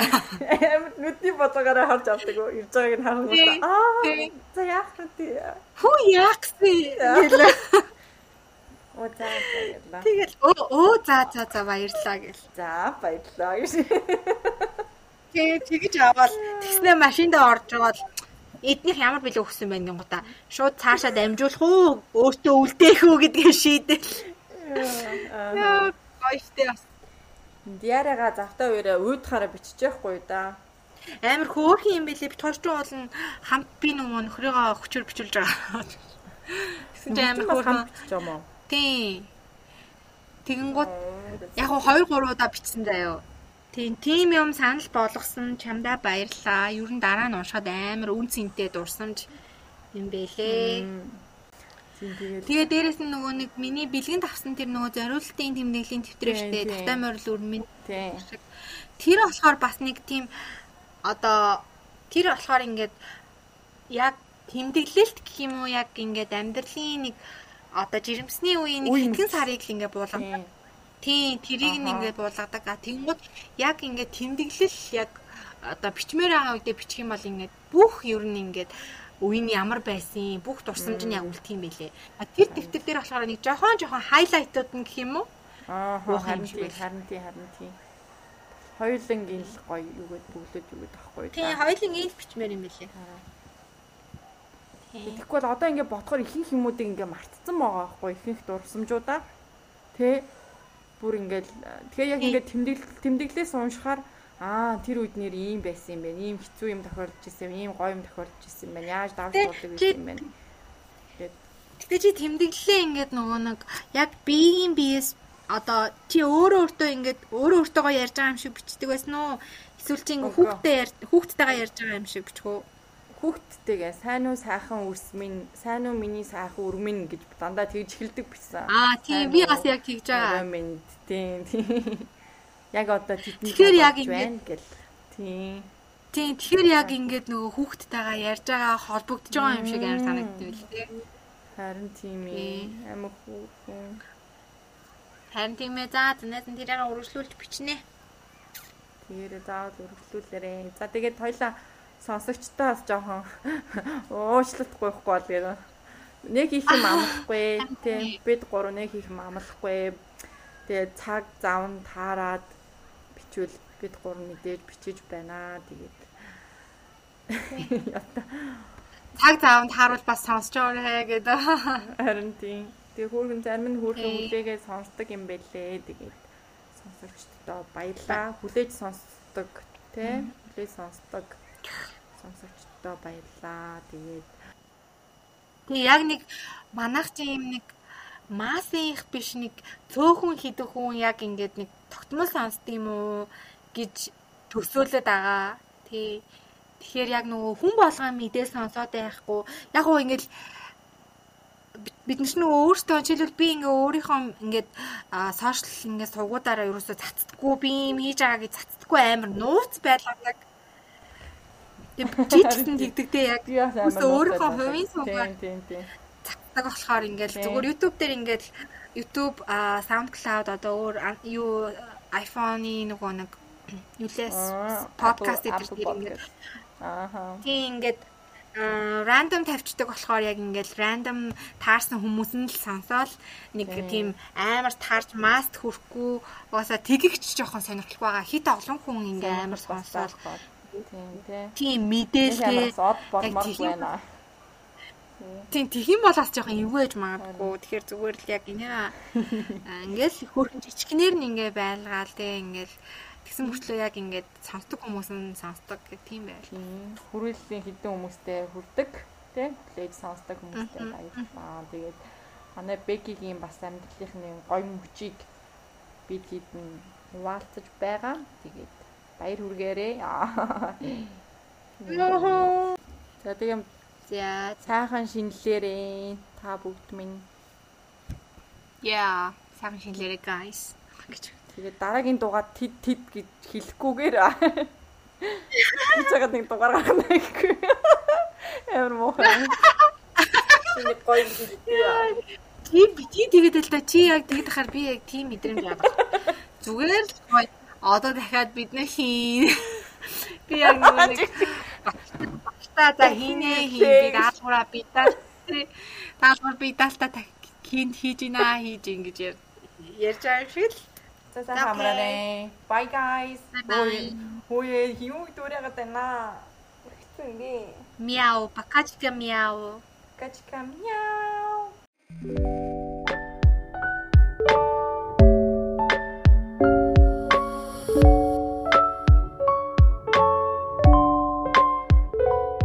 Амар нүдний бодогоороо харж авдаг уу? Ирж байгааг нь харах уу? Аа. За яах вэ? Хүү яакси гэл. Оо за баярлаа. Тэгэл өө за за за баярлаа гэл. За баярлаа гэж. Тэгээ тэгэж аваад тэгснэ машиндаа орж байгаа л эднийх ямар билүү өгсөн байх гингута шууд цаашаа дамжуулах уу өөртөө үлдээх үү гэдгийг шийдэл. Яа гоёштэй бас Диараага завтаа үерэ уйдахаараа биччихэхгүй да. амар хөөрхөн юм бэлээ бит хоёр ч уулын хамт би нөгөө нөхрийгөө хүчээр бичүүлж байгаа. Тэгсэн чинь амар хөөрхөн. бичиж юм уу? Тийм. Тэгэнгუთ яг хоо 2 3 удаа бичсэн заяо. Тийм, тийм юм санал болгосон чамдаа баярлаа. Ер нь дараа нь уншаад амар үн цэнтэй дурсамж юм бэлээ. Тэгээ дээрэс нь нөгөө нэг миний бэлгэн тавсан тэр нөгөө зориултын тэмдэглэлийн Тийм, штэ. Тавтай морил үрмэн тийм. Тэр болохоор бас нэг тийм одоо тэр болохоор ингээд яг тэмдэглэлт гэх юм уу яг ингээд амьдралын нэг одоо жирэмсний үеийн нэг Үе хэдхэн сарыг л ингээд буулгадаг. Тийм. Тийм, тэрийг нь ингээд буулгадаг. А тэнгууд яг ингээд тэмдэглэл яг одоо бичмээр байгаа үедээ бичих юм бол ингээд бүх ер нь ингээд үе нь ямар байсан, бүх дурсамж нь яг үлдэх юм байлээ. А тэр дэвтэр дээр болохоор нэг жохон жохон хайлайтууд нь гэх юм уу? Аа харин шиг тий байл. харин тий харин тий. Хоёулангийн л гоё юу гэдэг бүглөөд юу гэдэг аахгүй Тий, хоёулын ил бичмээр юм байлээ. Тий. Тэгэхгүй бол одоо ингээд бодохоор ихэнх юмуудыг ингээд мартцсан байгаа байхгүй ихэнх дурсамжуудаа. Тэ бүр ингээд тэгээ яг ингээд тэмдэглэл тэмдэглэлээс уншихаар аа тэр үед нэр ийм байсан юм байна. Ийм хэцүү юм тохиолдож ирсэн юм, ийм гоё юм тохиолдож ирсэн юм байна. Яаж давж байсан юм байна. Гэтэ чи тэмдэглэлээ ингээд нөгөө нэг яг биеийн биес одоо чи өөрөө өөртөө ингээд өөрөө өөртөөгөө ярьж байгаа юм шиг бичдэг байсан уу? Эсвэл чи ингээд хүүхдтэй хүүхдтэйгээ ярьж байгаа юм шиг бичих үү? Хүүхдтэйгээ сайн уу сайхан үрс минь, сайн уу миний сайхан үр минь гэж дандаа тэгж эхэлдэг бичсэн. Аа тийм би бас яг тэгж байгаа. Минь тийм тийм. Яг одоо тэтэн Тэгэхээр яг байна гэл. Тийм. Тийм тэгэхээр яг ингээд нөгөө хүүхдтэйгээ ярьж байгаа холбогдож байгаа юм шиг амар санагддаг л тий. Харин тийм Тийм. ээ. Амар хүүхэн. Харин тийм ээ за зэнээс нь тэрийг үргэлжлүүлж бичнэ. Тэгээд заавал өргөжлүүлээрэй. За тэгээд хоёлаа сонсогчтой бас жоохон уучлалт гуйхгүй бол гэдэг. Нэг их юм амлахгүй тийм бид гурав нэг их юм амлахгүй. Тэгээд цаг завн таарад бичвэл бид гурав мэдээж бичиж байна. Тэгээд Цаг заавд харуул бас сонсож байгаарэ гэдэг. харин тийм. Тэгээд хүүхэн зарим нь хүүхэн хүлээгээ сонсдог юм бэлээ. Тэгээд сонсогчдоо баярлаа. Хүлээж сонсдог тийм хүлээж сонсдог сонсогчдоо баярлаа. Тэгээд Тэг яг нэг манайх чи юм нэг маасынх биш нэг цөөхөн хідэх хүн яг ингээд нэг тогтмол сонсд юм уу гэж төсөөлөд байгаа. Тий. Тэгэхээр яг нөгөө хүн болгоо мэдээ сонсоод байхгүй. Яг уу ингээд бид нар ч нөгөө өөртөө жишээлбэл би ингээ өөрийнхөө ингээд сошиал ингээ сувгуудаараа ерөөсөө цацдаггүй би юм хийж байгаа гэж цацдаггүй амар нууц байлгадаг. Тэг чи ч гэсэн тэгдэг те яг Үгүй өөрийнхөө хувийн сувгаар цацдаг болохоор ингээл зүгээр YouTube дээр ингээл YouTube а SoundCloud одоо өөр юу iPhone-ы нөгөө нэг юулээс Аа, подкаст дээр ингээд. Ааха. тийм ингээд рандом тавьчихдаг болохоор яг ингээл рандом таарсан хүмүүс нь л сонсоол. Нэг тийм амар таарч маст хүрхгүй угаасаа тэгэгч жоохон сонирхолтой байгаа. Хит олон хүн ингээ амар сонсоол Тийм болмор тийм. байна. Тийм тэгхийн бол бас жоохон эвгэж магадгүй. Тэгэхээр зүгээр л яг аа, ингээл хөрхөн жижигнэр нь ингээ байлгаал те ингээл тэгсэн мөртлөө яг ингээд сонсдог хүмүүс нь сонсдог гэх тийм байл. Хүрээллийн хідэн хүмүүстэй хүрдэг. Тэ? Плейж сонсдог хүмүүстэй баярлалаа. Тэгээд манай Бекигийн бас амьдралынхны гоё мөчийг бид хідэн хуваалцаж байгаа. Тэгээд баяр хүргээрээ. За тэгээд За сайхан шинэлээрээ та бүгд минь яа сайн шинэлэрэ guys. Тэгээд дараагийн дугаар тэд тэд гэж хэлэхгүйгээр хийж байгаа нэг дугаар гаргана гэхгүй. Амар муухай. Нэг гоё хэлээ. Чи бити тэгээд л да чи яг тэгээд хахаар би яг тийм мэдрэмж авах. Зүгээр л гоё. Одоо дахиад бид нэ хийн. Би яг нэг та за хийнэ хийн би даалгавраа би даалгавар би даалтаа хийн хийж ийна хийж ингэж яар- ярьж байгаа юм шиг л. За сайн хамраарай. Bye guys. Bye-bye. Хөөе, юу дүүрэгээд байна. Хэцүү би. Мяу, покачка мяу. Качка мяу.